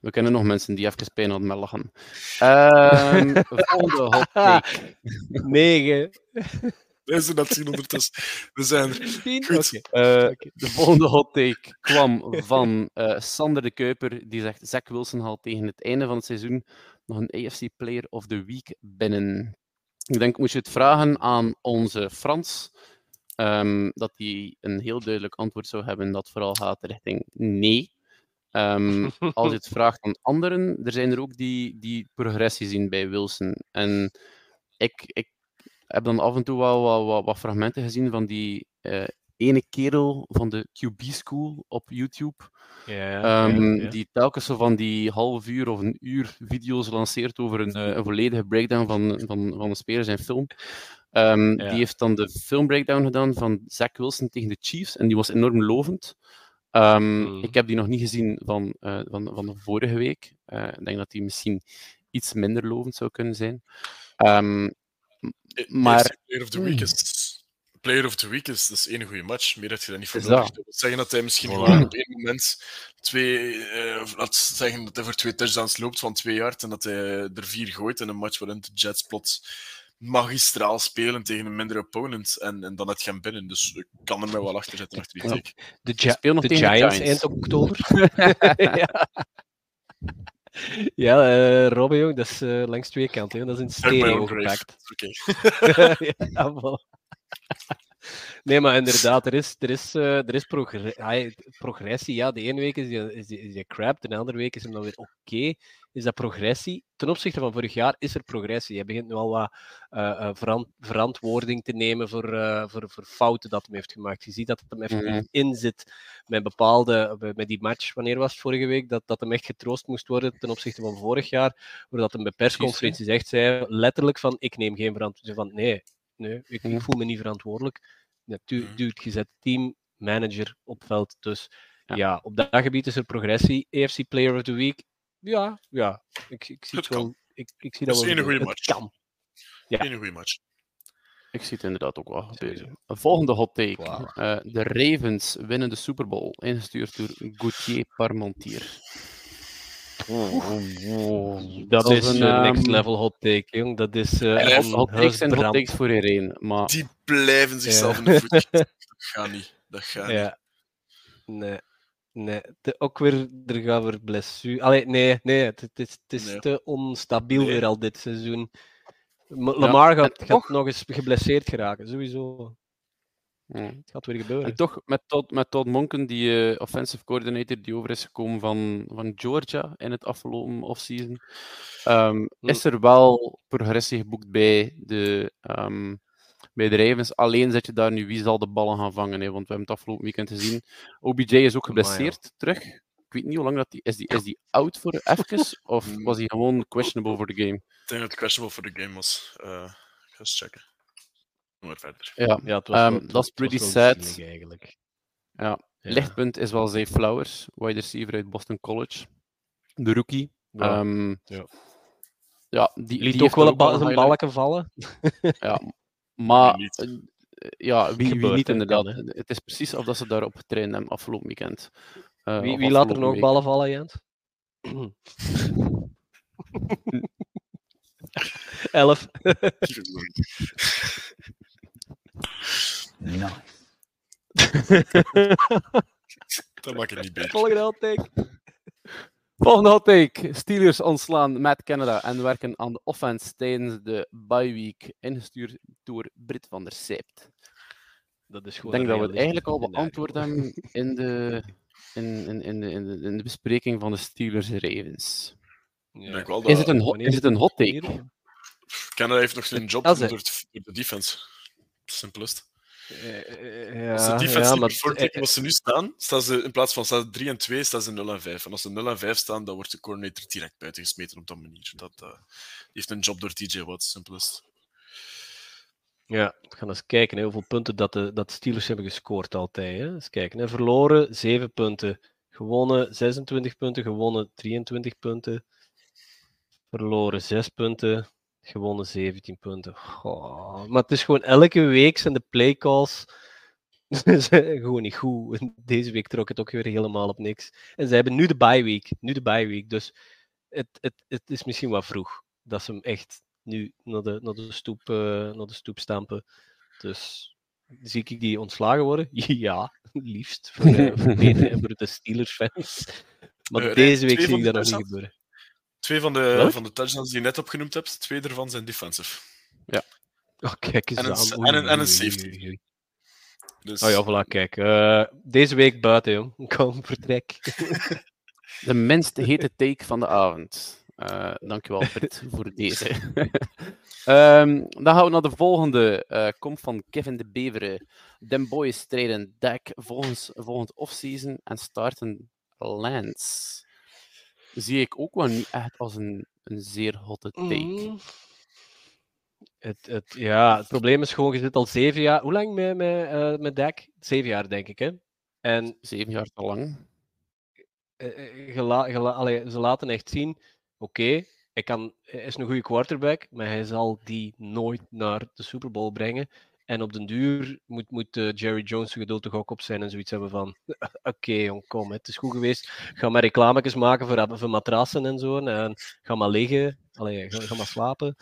A: We kennen nog mensen die even pijn hadden met lachen. Um, volgende hot take.
B: 9.
C: Deze dat zien ondertussen. We zijn er.
B: 10?
C: Goed.
A: Uh, de volgende hot take kwam van uh, Sander de Kuiper, die zegt Zach Wilson haalt tegen het einde van het seizoen nog een AFC Player of the Week binnen. Ik denk, moet je het vragen aan onze Frans, um, dat hij een heel duidelijk antwoord zou hebben dat vooral gaat richting nee. Um, als je het vraagt aan anderen, er zijn er ook die, die progressie zien bij Wilson. En ik, ik heb dan af en toe wel wat, wat, wat fragmenten gezien van die uh, ene kerel van de QB School op YouTube.
B: Ja,
A: um,
B: ja, ja.
A: Die telkens zo van die half uur of een uur video's lanceert over een, uh, een volledige breakdown van, van, van de spelers en film. Um, die heeft dan de filmbreakdown gedaan van Zach Wilson tegen de Chiefs en die was enorm lovend. Um, mm. Ik heb die nog niet gezien van, uh, van, van de vorige week. Uh, ik denk dat die misschien iets minder lovend zou kunnen zijn. Um, maar...
C: Player of the Week is, player of the week is, dat is één goede match. Meer heb je daar niet voor nodig. Dat wil zeggen dat hij misschien voilà. op één moment twee, uh, laat zeggen dat hij voor twee touchdowns loopt van twee jaar en dat hij er vier gooit in een match waarin de Jets plots magistraal spelen tegen een minder opponent en, en dan het gaan binnen. Dus ik kan er mij wel achter zetten achter die teken.
B: De, ja, de, de Giants, eind oktober. ja, ja uh, Robby, jong, dat is uh, langs twee kanten. Dat is in stereo gepakt.
C: Okay.
B: ja, voilà. Nee, maar inderdaad, er is, er is, uh, er is progressie. progressie. Ja, de ene week is je, is je, is je crap, de andere week is hem dan weer oké. Okay. Is dat progressie? Ten opzichte van vorig jaar is er progressie. Je begint nu al wat uh, uh, verant verantwoording te nemen voor, voor, voor fouten dat hij heeft gemaakt. Je ziet dat het hem even mm -hmm. in zit met bepaalde, met die match, wanneer was het vorige week, dat, dat hem echt getroost moest worden ten opzichte van vorig jaar, doordat hem bij persconferenties echt zei, letterlijk van, ik neem geen verantwoording. Van, nee, nee ik, ik voel me niet verantwoordelijk. Ja, dude, je zet team manager op veld. Dus ja. ja. op dat gebied is er progressie. AFC Player of the Week, ja, ja. Ik, ik zie het, het wel. Ik, ik zie dat,
C: dat
B: wel.
C: een goede match.
B: Kan. Ja.
C: Een goede match.
A: Ik zie het inderdaad ook wel gebeuren. Volgende hot take. Wow. Uh, de Ravens winnen de Super Bowl, ingestuurd door Gauthier Parmentier.
B: Dat, dat, is een uh, next level hot take, jong. Dat is uh,
A: ja, hot takes zijn hot takes voor iedereen. Maar...
C: Die blijven zichzelf ja. in de voet. dat gaat niet. Dat gaat
B: ja. niet. Nee. Nee, de, ook weer, er gaan weer blessure. Allee, nee, nee, het, het is, het is nee. te onstabiel nee. weer al dit seizoen. Lamar ja, gaat, gaat toch... nog eens geblesseerd geraken, sowieso. Het gaat weer gebeuren.
A: En toch, met Todd, met Todd Monken, die uh, offensive coordinator die over is gekomen van, van Georgia in het afgelopen offseason, um, is er wel progressie geboekt bij de, um, bij de Ravens. Alleen zet je daar nu wie zal de ballen gaan vangen. Hè? Want we hebben het afgelopen weekend gezien. OBJ is ook geblesseerd ja. terug. Ik weet niet hoe lang dat die is. Die, is die out voor even? of was hij gewoon questionable voor de game?
C: Ik denk dat het questionable voor de game was. Uh, ik ga eens checken.
A: Ja,
B: was, ehm,
A: dat is pretty sad.
B: Eigenlijk.
A: Ja. Lichtpunt is wel Zay Flowers, wide receiver uit Boston College. De rookie.
B: Ja.
A: Ehm,
B: ja.
A: ja. die,
B: liet
A: die
B: ook wel een ba zijn balken vallen.
A: ja, maar eh, ja, wie, wie niet inderdaad. Het is precies of dat ze daarop getraind hebben afgelopen weekend. Eh,
B: wie, wie laat er nog ballen vallen, Jent?
D: 11.
C: Dat maakt het niet beter.
B: Volgende hot take.
A: Volgende hot take. Steelers ontslaan Matt Canada en werken aan de offense tijdens de bye week. Ingestuurd door Brit van der Sijpt.
B: Dat is
A: Ik denk dat we het eigenlijk al beantwoord hebben in de, in, in, in, de, in, de, in de bespreking van de Steelers-Ravens.
B: Ja.
C: Ik denk wel
A: Is het
C: dat
A: een, hot,
B: wanneer
A: is het een hot take?
C: Canada heeft nog zijn job door de defense. Simplest.
B: Eh,
C: Als de
B: Ja,
C: defense
B: ja, maar eh,
C: wat ze nu staan, staan ze in plaats van staan ze 3 en 2, staan ze 0 en 5. En als ze 0 en 5 staan, dan wordt de coordinator direct buiten gesmeten op dat manier. Dat, eh, die heeft een job door TJ Watt, simpelest.
B: Ja, we gaan eens kijken hè, hoeveel punten dat de, dat de Steelers hebben gescoord altijd. Hè. Eens kijken. Hè. Verloren 7 punten. Gewonnen 26 punten. Gewonnen 23 punten. Verloren 6 punten. Gewonnen 17 punten. Goh, maar het is gewoon elke week zijn de playcalls gewoon niet goed. En Deze week trok het ook weer helemaal op niks. En ze hebben nu de bye week. Nu de bye week. Dus het, het, het is misschien wat vroeg dat ze hem echt nu naar de, naar de, stoep, eh, naar de stoep stampen. Dus zie ik die ontslagen worden? Ja, liefst. Voor, eh, voor Peter en voor de Steelers-fans. Maar
C: Eh,
B: deze week zie ik dat nog niet gebeuren.
C: Twee van de,
B: Welk?
C: van de touchdowns die je net opgenoemd hebt, twee daarvan zijn defensive.
B: Oh, kijk eens
C: En een
B: aan.
C: en een- en een safety. Dus
B: Oh ja, voilà, kijk. eh, deze week buiten, jong. Kom, vertrek.
A: De minst hete take van de avond. Eh dankjewel, Brit, voor deze. Ehm, dan gaan we naar de volgende. eh komt van Kevin de Beveren. Den Boys strijden Dak volgens, volgend offseason en starten Lance. Zie ik ook wel niet echt als een, een zeer hotte take.
B: Mm. Het, het, ja, het probleem is gewoon, je zit al zeven jaar... Hoe lang met, met, eh, met Dak? Zeven jaar, denk ik, hè? En
A: Zeven jaar te lang.
B: eh, eh, allee, ze laten echt zien, oké, hij kan- hij is een goede quarterback, maar hij zal die nooit naar de Super Bowl brengen. En op den duur moet, moet eh, Jerry Jones zijn geduld toch ook op zijn en zoiets hebben van, oké jong, kom, hè, het is goed geweest. Ga maar reclametjes maken voor, voor matrassen en zo. En ga maar liggen, allee, ga, ga maar slapen.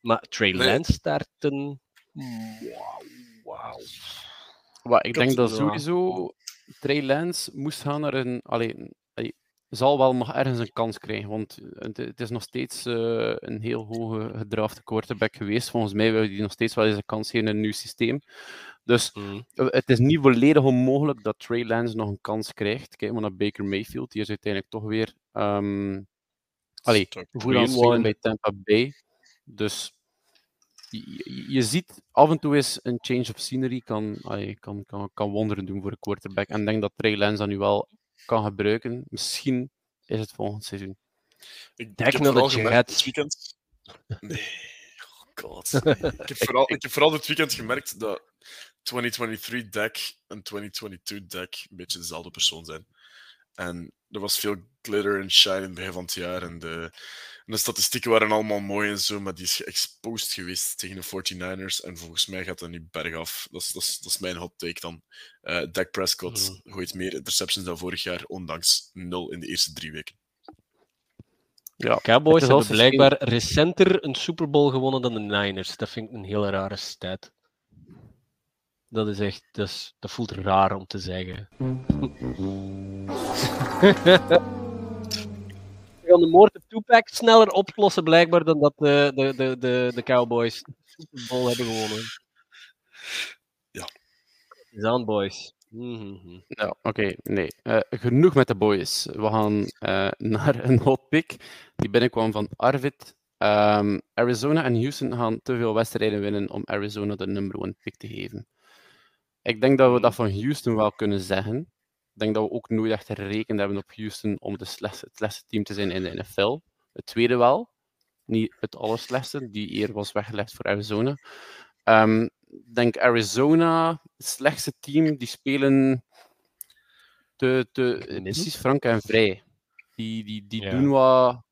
B: Maar Trey. Lance starten, wauw, wauw.
A: Wat, ik denk dat sowieso Trey Lance moest gaan naar een. Allee, zal wel nog ergens een kans krijgen, want het, het is nog steeds eh, een heel hoge gedrafte quarterback geweest. Volgens mij wil hij nog steeds wel eens een kans geven in een nieuw systeem. Dus
B: Mm.
A: eh, het is niet volledig onmogelijk dat Trey Lance nog een kans krijgt. Kijk maar naar Baker Mayfield, die is uiteindelijk toch weer ehm allee, goed bij Tampa Bay. Dus je, ziet af en toe is een change of scenery kan, allee, kan, kan, kan wonderen doen voor een quarterback. En ik denk dat Trey Lance dat nu wel kan gebruiken. Misschien is het volgend seizoen.
C: Ik,
B: Denk
C: vooral gemerkt
B: Jets.
C: dit weekend... Nee, oh god. nee. Ik, heb vooral, ik heb vooral dit weekend gemerkt dat 2023 deck en 2022 deck een beetje dezelfde persoon zijn. En er was veel glitter en shine in het begin van het jaar. En de, en de statistieken waren allemaal mooi en zo, maar die is geëxposed geweest tegen de 49ers. En volgens mij gaat dat nu bergaf. Dat is, dat is, dat is mijn hot take dan. Eh Dak Prescott
B: Mhm.
C: gooit meer interceptions dan vorig jaar, ondanks nul in de eerste drie weken.
A: Ja,
B: Cowboys hebben blijkbaar recenter een Super Bowl gewonnen dan de Niners. Dat vind ik een hele rare stat. Dat is echt, dat, is, dat voelt raar om te zeggen. Gaan de moord op Tupac sneller oplossen blijkbaar dan dat de, de, de, de, de Cowboys Bowl hebben gewonnen.
C: Ja.
B: Is aan, boys. Mhm.
A: Ja, oké, nee. Eh, genoeg met de boys. We gaan eh, naar een hot pick die binnenkwam van Arvid. Ehm, Arizona en Houston gaan te veel wedstrijden winnen om Arizona de number one pick te geven. Ik denk dat we dat van Houston wel kunnen zeggen. Ik denk dat we ook nooit echt gerekend hebben op Houston om de slechtste, het slechtste team te zijn in de NFL. Het tweede wel. Niet het allerslechtste. Die eer was weggelegd voor Arizona. Ehm, ik denk Arizona, het slechtste team, die spelen te, te, precies frank en vrij. Die, die, die
B: Ja.
A: doen wat,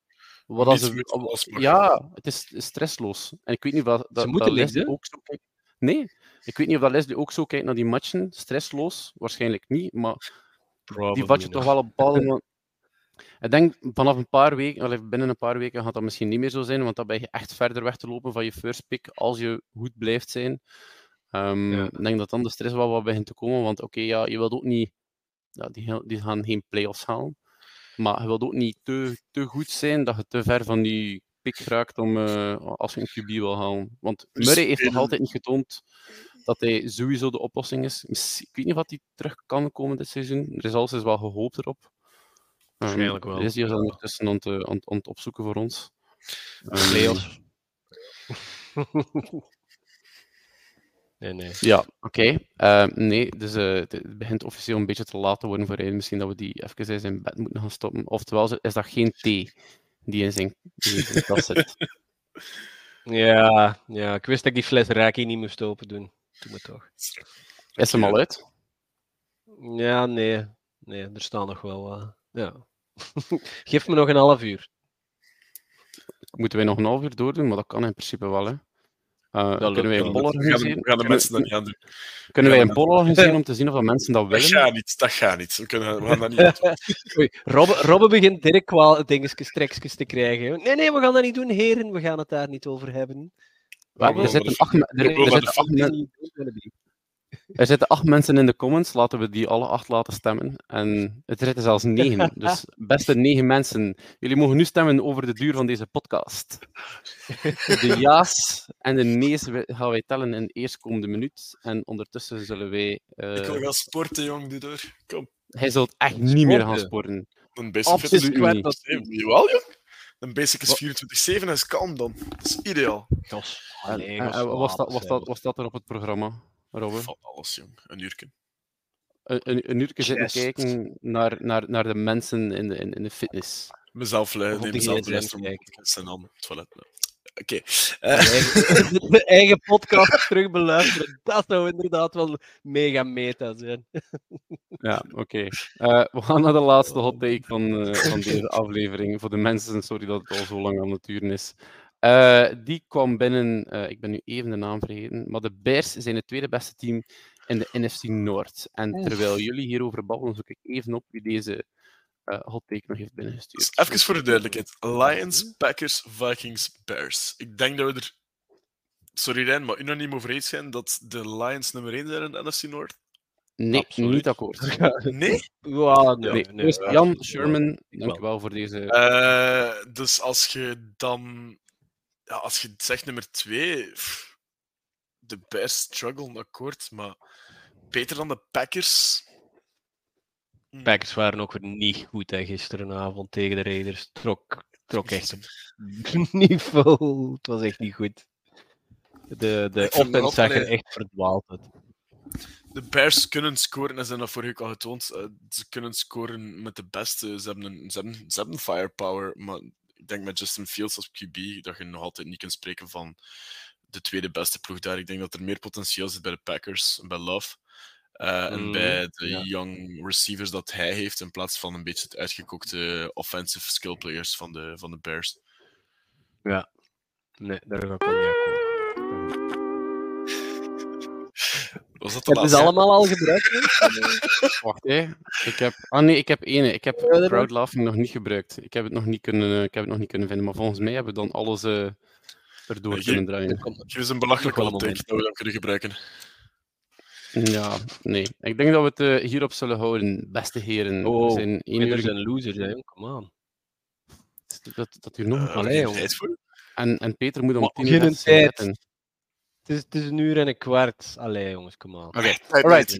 A: wat als ze... Ja, het is stressloos. En ik weet niet of dat, dat,
B: moeten
A: dat
B: niks,
A: Leslie ook zo kijkt. Nee, ik weet niet of dat Leslie ook zo kijkt naar die matchen. Stressloos, waarschijnlijk niet, maar die vat je toch wel op bepaalde Ik denk vanaf een paar weken, binnen een paar weken gaat dat misschien niet meer zo zijn, want dan ben je echt verder weg te lopen van je first pick als je goed blijft zijn. Ehm,
B: Ja.
A: Ik denk dat dan de stress wel wat begint te komen, want oké, ja, je wilt ook niet, ja, die, die gaan geen playoffs halen, maar je wilt ook niet te, te goed zijn dat je te ver van die pick raakt om, eh, als je een QB wil halen. Want Murray heeft nog altijd niet getoond dat hij sowieso de oplossing is. Misschien- Ik weet niet of hij terug kan komen dit seizoen. Er is alles wel gehoopt erop.
B: Waarschijnlijk
A: Um,
B: wel.
A: Rizzy is ondertussen aan het, eh, aan, het- aan het opzoeken voor ons. Ehm,
B: Playoffs. nee, nee.
A: Ja, oké. Ehm, nee, dus eh, het begint officieel een beetje te laat te worden voor hij. Misschien dat we die even in zijn bed moeten gaan stoppen. Oftewel, is dat geen thee die in zijn, die in zijn tas zit.
B: Ja, ja, ik wist dat ik die fles Raki niet moest open doen. Doe me toch.
A: Is hem al uit?
B: Ja, nee. Nee, er staan nog wel wat. Ja. Geef me nog een half uur.
A: Moeten wij nog een half uur doordoen? Maar dat kan in principe wel. Hè. Eh, kunnen wij een
B: wel.
A: poll
C: We gaan, we
A: organiseren?
C: gaan de mensen dat niet aan doen.
A: Kunnen wij een poll organiseren om te zien of dat mensen dat
C: Dat
A: willen?
C: gaat niet, dat gaat niet. We, kunnen, we gaan dat niet doen.
B: Robbe, Robbe begint direct kwaal dingetjes, trekjes te krijgen. Nee, nee, we gaan dat niet doen, heren. We gaan het daar niet over hebben.
A: Er, zitten acht, me- er, er zitten acht men- er zitten acht mensen in de comments. Laten we die alle acht laten stemmen. En het zitten zelfs negen. Dus beste negen mensen, jullie mogen nu stemmen over de duur van deze podcast. De ja's en de nee's gaan wij tellen in de eerstkomende minuut. En ondertussen zullen wij... eh,
C: Ik wil gaan sporten, jong, doe door. Kom.
A: hij zult echt niet meer gaan
B: Sporten.
C: Een basic
A: Absoluut niet.
C: Jawel, jong. Een basic is 24-7 en is kalm dan. Dat is ideaal.
B: Gos, allee,
A: en-
B: gos,
A: en was, dat, was, dat, was dat er op het programma, Robbe?
C: Van alles, jong. Een uurtje.
A: Een, een, een uurtje zitten
B: Yes.
A: kijken naar, naar, naar de mensen in de, in, in de fitness.
C: Mezelf leiden, mezelf luisteren. En dan het toilet. Oké.
B: De
C: Eh,
B: eigen, de eigen podcast terug beluisteren, dat zou inderdaad wel mega meta zijn.
A: Ja, oké. Eh, we gaan naar de laatste hot take van, eh, van deze aflevering. Voor de mensen, sorry dat het al zo lang aan het duren is. Die kwam binnen, ik ben nu even de naam vergeten, maar de Bears zijn het tweede beste team in de NFC Noord. En terwijl jullie hierover babbelen, zoek ik even op wie deze eh, hot take nog heeft binnengestuurd.
C: dus even voor de duidelijkheid. Lions, Packers, Vikings, Bears. Ik denk dat we er... Sorry Rijn, maar unaniem over eens zijn dat de Lions nummer 1 zijn in de NFC Noord?
A: Nee,
B: Absoluut.
A: niet akkoord.
C: Nee?
B: Ja, nee,
A: Nee,
B: nee,
A: dus
B: ja,
A: Jan
B: wel.
A: Sherman,
B: wel.
A: dankjewel voor deze.
C: Eh, dus als je dan... Ja, als je zegt nummer 2... De Bears strugglen, akkoord, maar... Beter dan de Packers? Hm.
B: Packers waren ook weer niet goed hè, gisterenavond tegen de Raiders. Trok, trok echt op niveau. Het was echt niet goed. De, de offense zag er echt verdwaald uit.
C: De Bears kunnen scoren, en ze hebben dat vorige week al getoond. eh, ze kunnen scoren met de beste. Ze hebben, een, ze, hebben, ze hebben firepower, maar ik denk met Justin Fields als QB dat je nog altijd niet kunt spreken van de tweede beste ploeg daar. Ik denk dat er meer potentieel zit bij de Packers en bij Love. Eh, en
B: Mm,
C: bij de
B: ja.
C: young receivers dat hij heeft, in plaats van een beetje het uitgekookte offensive skill players van de, van de Bears.
B: Nee, daar ga ik wel niet akkoord.
C: Was dat de
B: Het is allemaal al gebruikt.
A: Wacht, hè. Ik heb... Ah nee, ik heb ene. Ik heb
B: Ja,
A: crowd laughing nog niet gebruikt. Ik heb het nog niet kunnen, eh, ik heb het nog niet kunnen vinden, maar volgens mij hebben we dan alles eh, erdoor
C: Ja,
A: kunnen
C: je-
A: draaien.
C: Geef eens een belachelijke take dat we dan kunnen gebruiken.
A: Ja, nee. Ik denk dat we het eh, hierop zullen houden, beste heren.
B: Oh,
A: we zijn
B: Winners
A: uur...
B: en losers, hè. jong. Come on.
A: Dat, dat hier nog een
C: Eh, tijd voor?
A: En, en Peter moet om tien uur
B: tijd.
A: zetten.
B: Het is, het is een uur en een kwart. Allee, jongens, come on.
A: Oké,
C: Tijd,
A: alright.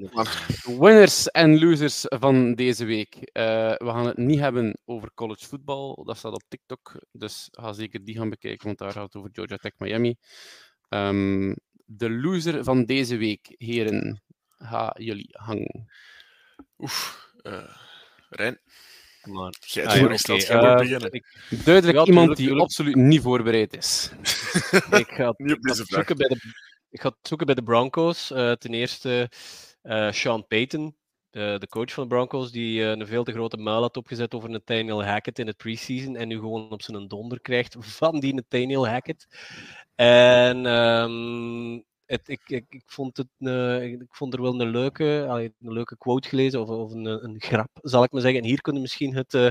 A: Winners en losers van deze week. Eh, we gaan het niet hebben over college voetbal. Dat staat op TikTok. Dus ga zeker die gaan bekijken, want daar gaat het over Georgia Tech Miami. Ehm, de loser van deze week, heren, ga jullie hangen.
C: Oef. eh Rijn, jij
B: Ah, ja,
C: maar
B: eh,
C: beginnen.
B: ik,
A: Duidelijk
B: Ja,
A: iemand die absoluut niet voorbereid is.
B: ik ga,
C: Niet
B: ik bij de, ik ga het zoeken bij de Broncos. Eh, ten eerste eh, Sean Payton, de, de coach van de Broncos, die eh, een veel te grote muil had opgezet over Nathaniel Hackett in het preseason en nu gewoon op zijn donder krijgt van die Nathaniel Hackett. En ehm, het, ik, ik, ik, vond het, eh, ik vond er wel een leuke, een leuke quote gelezen, of, of een, een grap, zal ik maar zeggen. En hier kunnen misschien het, eh,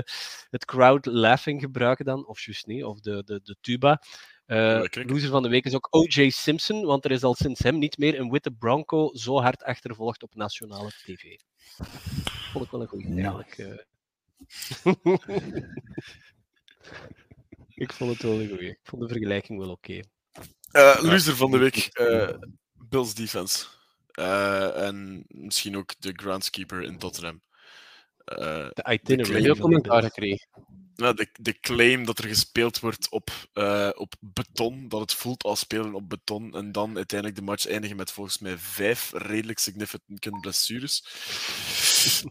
B: het crowd laughing gebruiken dan, of juist niet, of de, de, de tuba. Eh,
C: kijk.
B: loser van de week is ook O.J. Simpson, want er is al sinds hem niet meer een witte Bronco zo hard achtervolgd op nationale tv. Vond ik wel een goeie, eigenlijk. eh. ik vond het wel een goeie. Ik vond de vergelijking wel oké.
C: Eh loser van de week, eh, Bills defense. Eh, en misschien ook de groundskeeper in Tottenham. Eh,
B: De itinerary. van de
A: commentaar gekregen.
C: Nou, de, de claim dat er gespeeld wordt op, eh, op beton, dat het voelt als spelen op beton, en dan uiteindelijk de match eindigen met volgens mij vijf redelijk significant blessures.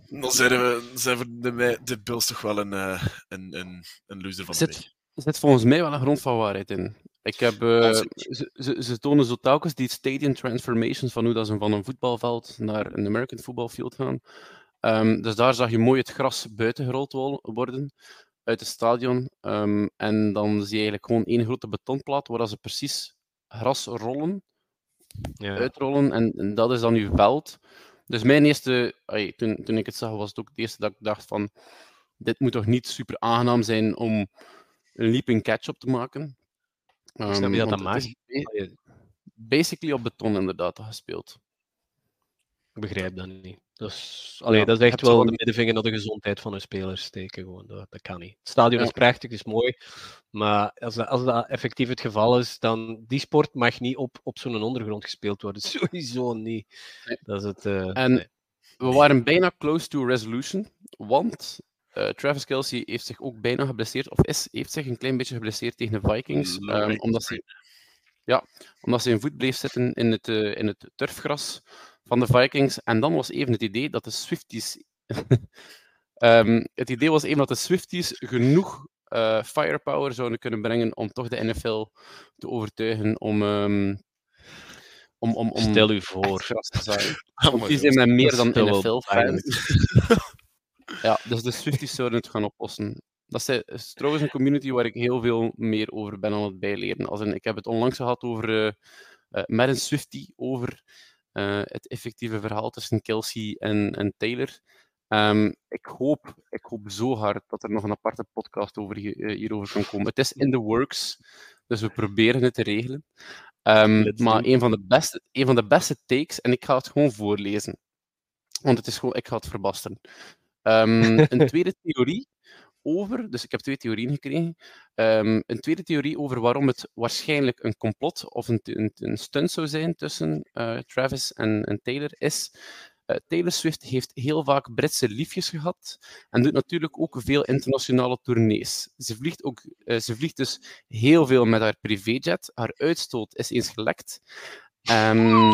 C: Dan zijn, we, zijn voor de, de Bills toch wel een, eh, een, een, een loser van de.
A: Zit, zit volgens mij wel een grond van waarheid in. Ik heb, eh, ze, ze, ze tonen zo telkens die stadium transformations van hoe dat ze van een voetbalveld naar een American football field gaan. Ehm, dus daar zag je mooi het gras buiten gerold worden uit het stadion. Ehm, en dan zie je eigenlijk gewoon één grote betonplaat waar ze precies gras rollen,
B: Ja.
A: uitrollen en, en dat is dan uw veld. Dus mijn eerste, toen, toen ik het zag, was het ook het eerste dat ik dacht van dit moet toch niet super aangenaam zijn om een leaping catch op te maken.
B: Snap je
A: Ehm,
B: dat
A: ba- basically op beton inderdaad gespeeld.
B: Ik begrijp dat niet. Is, allee,
A: Ja,
B: dat is echt wel de middenvinger naar de gezondheid van hun spelers steken. Gewoon. Dat, dat kan niet. Het stadion
A: Ja.
B: is prachtig, is mooi. Maar als dat, als dat effectief het geval is, dan die sport mag niet op, op zo'n ondergrond gespeeld worden. Sowieso niet.
A: Nee.
B: Dat is het. eh,
A: En
B: nee.
A: we waren bijna close to resolution, want eh, Travis Kelsey heeft zich ook bijna geblesseerd, of is, heeft zich een klein beetje geblesseerd tegen de Vikings. ehm, omdat, hij, ja, omdat zijn voet bleef zitten in het, eh, in het turfgras van de Vikings. En dan was even het idee dat de Swifties. Ehm, het idee was even dat de Swifties genoeg eh, firepower zouden kunnen brengen om toch de NFL te overtuigen om. ehm, om, om, om
B: Stel u voor.
A: te Want die zijn met meer dan NFL-fans. ja, dus de Swifties zouden het gaan oplossen. Dat is, trouwens een community waar ik heel veel meer over ben aan het bijleren. Als in, ik heb het onlangs gehad over, eh, eh, met een Swiftie over het effectieve verhaal tussen Kelsey en, en Taylor. Ehm, ik, hoop, ik hoop zo hard dat er nog een aparte podcast over, eh, hierover kan komen. Het is in the works, dus we proberen het te regelen. Ehm, maar een van, de beste, een van de beste takes, en ik ga het gewoon voorlezen. Want het is gewoon, ik ga het verbasten. Ehm, een tweede theorie over, dus ik heb twee theorieën gekregen. Ehm, een tweede theorie over waarom het waarschijnlijk een complot of een, een, een stunt zou zijn tussen eh, Travis en, en Taylor is. eh, Taylor Swift heeft heel vaak Britse liefjes gehad en doet natuurlijk ook veel internationale tournees. Ze vliegt, ook, eh, ze vliegt dus heel veel met haar privéjet. Haar uitstoot is eens gelekt. Ehm,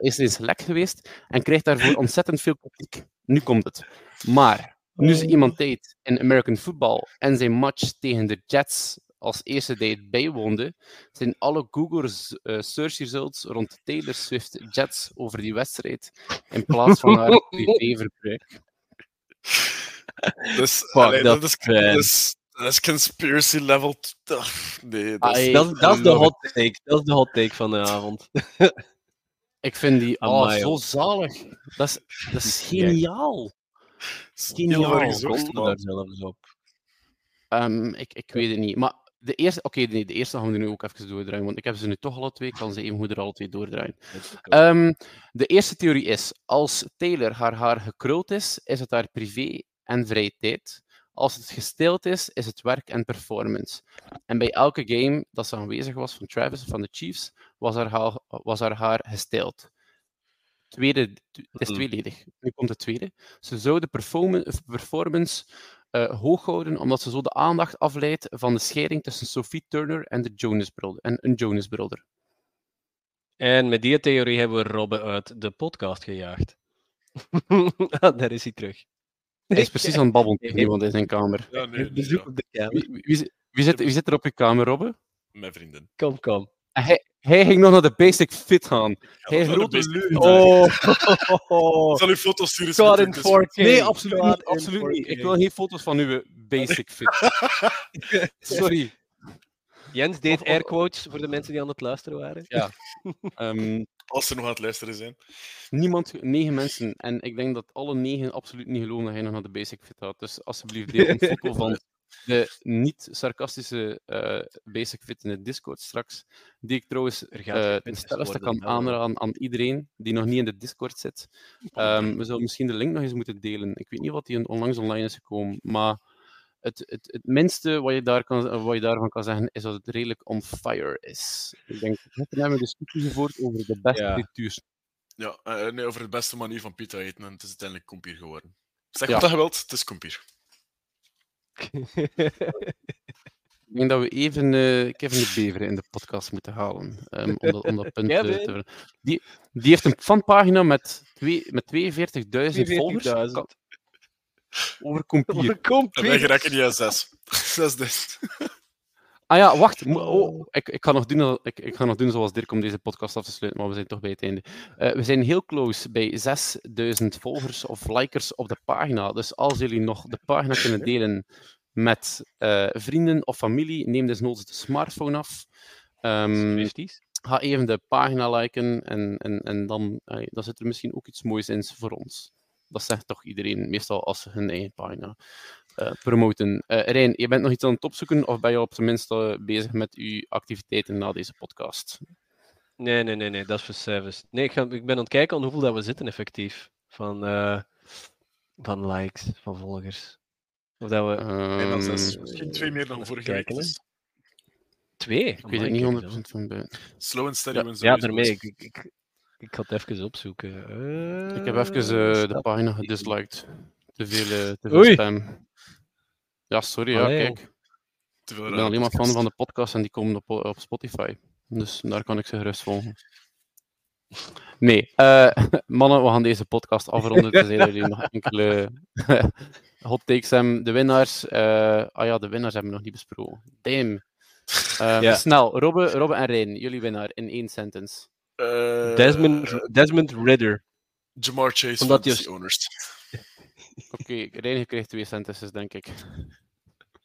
A: is eens lek geweest en krijgt daarvoor ontzettend veel kritiek. Nu komt het. Maar nu ze iemand deed in American football en zijn match tegen de Jets als eerste date bijwoonde, zijn alle Google eh, search results rond Taylor Swift Jets over die wedstrijd in plaats van haar privéverbruik.
C: Dus,
B: Fuck,
C: allee,
B: dat
C: dat, is,
B: fan.
C: dat, is, conspiracy level. Ugh, Nee, dat is,
B: Dat, is- dat is de hot take. Dat is de hot take van de avond.
A: Ik vind die oh, zo zalig. Dat is, dat is geniaal.
B: Daar zelfs op.
A: Ehm, ik, ik weet het niet. Maar de eerste, oké, nee, de eerste gaan we nu ook even doordraaien, want ik heb ze nu toch alle twee, ik kan ze even goed er alle twee doordraaien. Ehm, de eerste theorie is, als Taylor haar haar gekruld is, is het haar privé en vrije tijd. Als het gestild is, is het werk en performance. En bij elke game dat ze aanwezig was van Travis, van de Chiefs, was haar haar, was haar, haar gestild. Tweede, het is tweeledig. Nu komt het tweede. Ze zou de performance, performance eh, hoog houden, omdat ze zo de aandacht afleidt van de scheiding tussen Sophie Turner en, de Jonas brother, en een Jonas Brother.
B: En met die theorie hebben we Robbe uit de podcast gejaagd. Ah, daar is hij terug.
A: Hij is precies aan het babbelen tegen iemand in zijn kamer.
C: Ja, nee, nee,
B: Bezoek
C: ja.
B: op de kamer.
A: Wie, wie, zit- wie, zit, wie zit er op je kamer, Robbe?
C: Mijn vriendin.
B: Kom, kom.
A: En Hij, hij ging nog naar de basic fit gaan. Hij
C: dat is
A: grote.
B: Oh,
C: Ik zal u foto's sturen.
B: God
C: Smitty,
B: in
C: het is
B: 4K.
A: Nee, absoluut
B: God
A: niet. Absoluut niet.
B: 4K.
A: Ik wil geen foto's van uw basic fit. Sorry.
B: Jens deed
A: Of- of-
B: airquotes voor de mensen die aan het luisteren waren.
A: Ja. Ehm,
C: Als ze nog aan het luisteren zijn.
A: niemand, negen mensen. En ik denk dat alle negen absoluut niet geloven dat hij nog naar de basic fit had. Dus alsjeblieft, deel een foto van de niet-sarcastische eh, basic fit in de Discord straks. Die ik trouwens
B: gaat geen
A: ten stelligste kan aanraden aan iedereen die nog niet in de Discord zit. Ehm, we zullen misschien de link nog eens moeten delen. Ik weet niet wat die onlangs online is gekomen, maar het, het, het minste wat je, daar kan, wat je daarvan kan zeggen is dat het redelijk on fire is. Ik denk, gisteren hebben we discussie gevoerd over de beste
B: Ja.
A: frituurs.
C: Ja, eh, nee, over de beste manier van pizza eten. En het is uiteindelijk kompier geworden. Zeg
A: Ja.
C: wat je wilt, het is kompier.
A: Ik denk dat we even eh, Kevin de Bever in de podcast moeten halen. ehm, om, dat, om dat punt eh, te ver- die, die heeft een fanpagina met, twee, met 42.000 volgers
B: 42.000.
A: Kan- over kompier.
B: Kom,
C: En wij geraken niet aan zes. Zes dit.
A: Ah ja, wacht. mo- Oh, ik, ik, ga nog doen, ik, ik ga nog doen zoals Dirk om deze podcast af te sluiten, maar we zijn toch bij het einde. Eh, we zijn heel close bij 6000 volgers of likers op de pagina. Dus als jullie nog de pagina kunnen delen met eh, vrienden of familie, neem desnoods de smartphone af.
B: Swifties.
A: ga even de pagina liken en, en, en dan, eh, dan zit er misschien ook iets moois in voor ons. Dat zegt toch iedereen, meestal als ze hun eigen pagina promoten. Eh Rijn, je bent nog iets aan het opzoeken of ben je op zijn minst eh, bezig met je activiteiten na deze podcast?
B: Nee, nee, nee, nee, dat is voor service. Nee, ik, ga, ik ben aan het kijken aan hoeveel dat we zitten effectief. Van, eh, van likes, van volgers. Of dat we...
C: En dan zes.
A: Ehm,
C: Misschien twee meer dan vorige week. dus
B: Twee?
A: ik weet het niet 100% van buiten.
C: Slow and steady
B: Ja,
C: wins
B: ja daarmee. Ik, ik, ik, ik ga het even opzoeken.
A: Ik heb even
B: Eh,
A: eh, de pagina gedisliked. Te veel, eh, te veel
B: Oei.
A: spam. Ja, sorry, ja, kijk.
C: Te veel
A: Ik ben alleen maar fan van de podcast en die komen op, op Spotify. Dus daar kan ik ze gerust volgen. Nee, eh, mannen, we gaan deze podcast afronden. Tenzij dat jullie nog enkele hot takes hebben. De winnaars, eh, ah ja, de winnaars hebben we nog niet besproken. Damn.
B: Ja.
A: Snel, Robbe, Robbe en Rijn, jullie winnaar in één sentence.
C: Eh,
B: Desmond, Desmond Ridder.
C: Jamar Chase,
B: Omdat
C: Owners.
A: Oké, Rijn, je krijgt twee sentences, denk ik.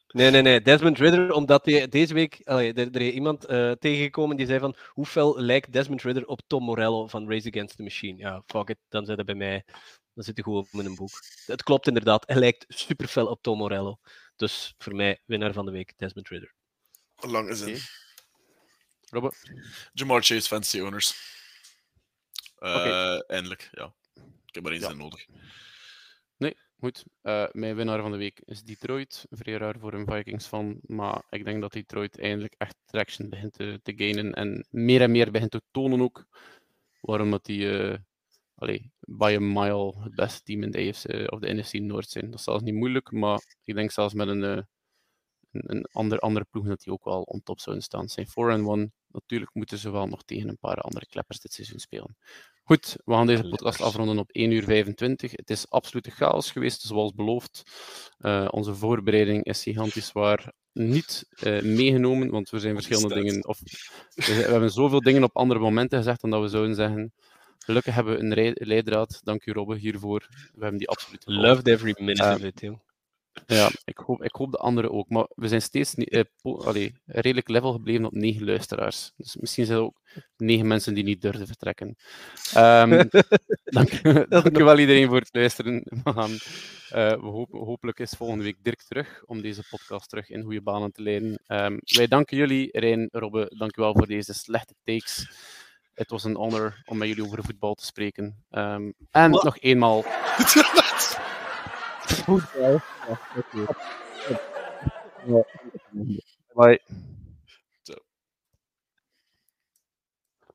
B: Nee, nee, nee. Desmond Ridder, omdat hij deze week... Allee, er, er is iemand eh, tegengekomen die zei van... Hoe fel lijkt Desmond Ridder op Tom Morello van Race Against the Machine? Ja, fuck it. Dan zit hij bij mij... Dan zit hij goed met een boek. Het klopt inderdaad. Hij lijkt super fel op Tom Morello. Dus voor mij, winnaar van de week, Desmond Ridder.
C: Lange zin.
A: Oké. Robbe,
C: Jamar Chase, Fantasy Owners. Eh,
A: Oké.
C: Eindelijk, ja. Ik heb maar één
A: Ja.
C: zin nodig.
A: Goed, eh, mijn winnaar van de week is Detroit. Vrij raar voor een Vikings van, maar ik denk dat Detroit eindelijk echt traction begint te, te gainen en meer en meer begint te tonen ook waarom dat die eh allee, by a mile het beste team in de AFC of de NFC Noord zijn. Dat is zelfs niet moeilijk, maar ik denk zelfs met een, eh, een, een ander, andere ploeg dat die ook wel on top zouden staan. Zijn 4-1. Natuurlijk moeten ze wel nog tegen een paar andere kleppers dit seizoen spelen. Goed, we gaan deze podcast afronden op 1 uur 25. Het is absolute chaos geweest, zoals beloofd. Eh, onze voorbereiding is gigantisch zwaar niet eh, meegenomen, want er zijn verschillende dingen. Of, we, we hebben zoveel dingen op andere momenten gezegd dan dat we zouden zeggen. Gelukkig hebben we een leidraad. Dank u, Robbe, hiervoor. We hebben die absoluut.
B: Loved every minute
A: Eh,
B: of it.
A: Ja, ik hoop, ik hoop de anderen ook. Maar we zijn steeds eh, allee, redelijk level gebleven op negen luisteraars. Dus misschien zijn er ook negen mensen die niet durven vertrekken. Ehm, dank, dank u wel iedereen voor het luisteren. We, gaan, eh, we hopen, hopelijk is volgende week Dirk terug om deze podcast terug in goede banen te leiden. Ehm, wij danken jullie, Rijn, Robbe, dank u wel voor deze slechte takes. Het was een honor om met jullie over voetbal te spreken. Ehm, en
B: Wat?
A: nog eenmaal. bye.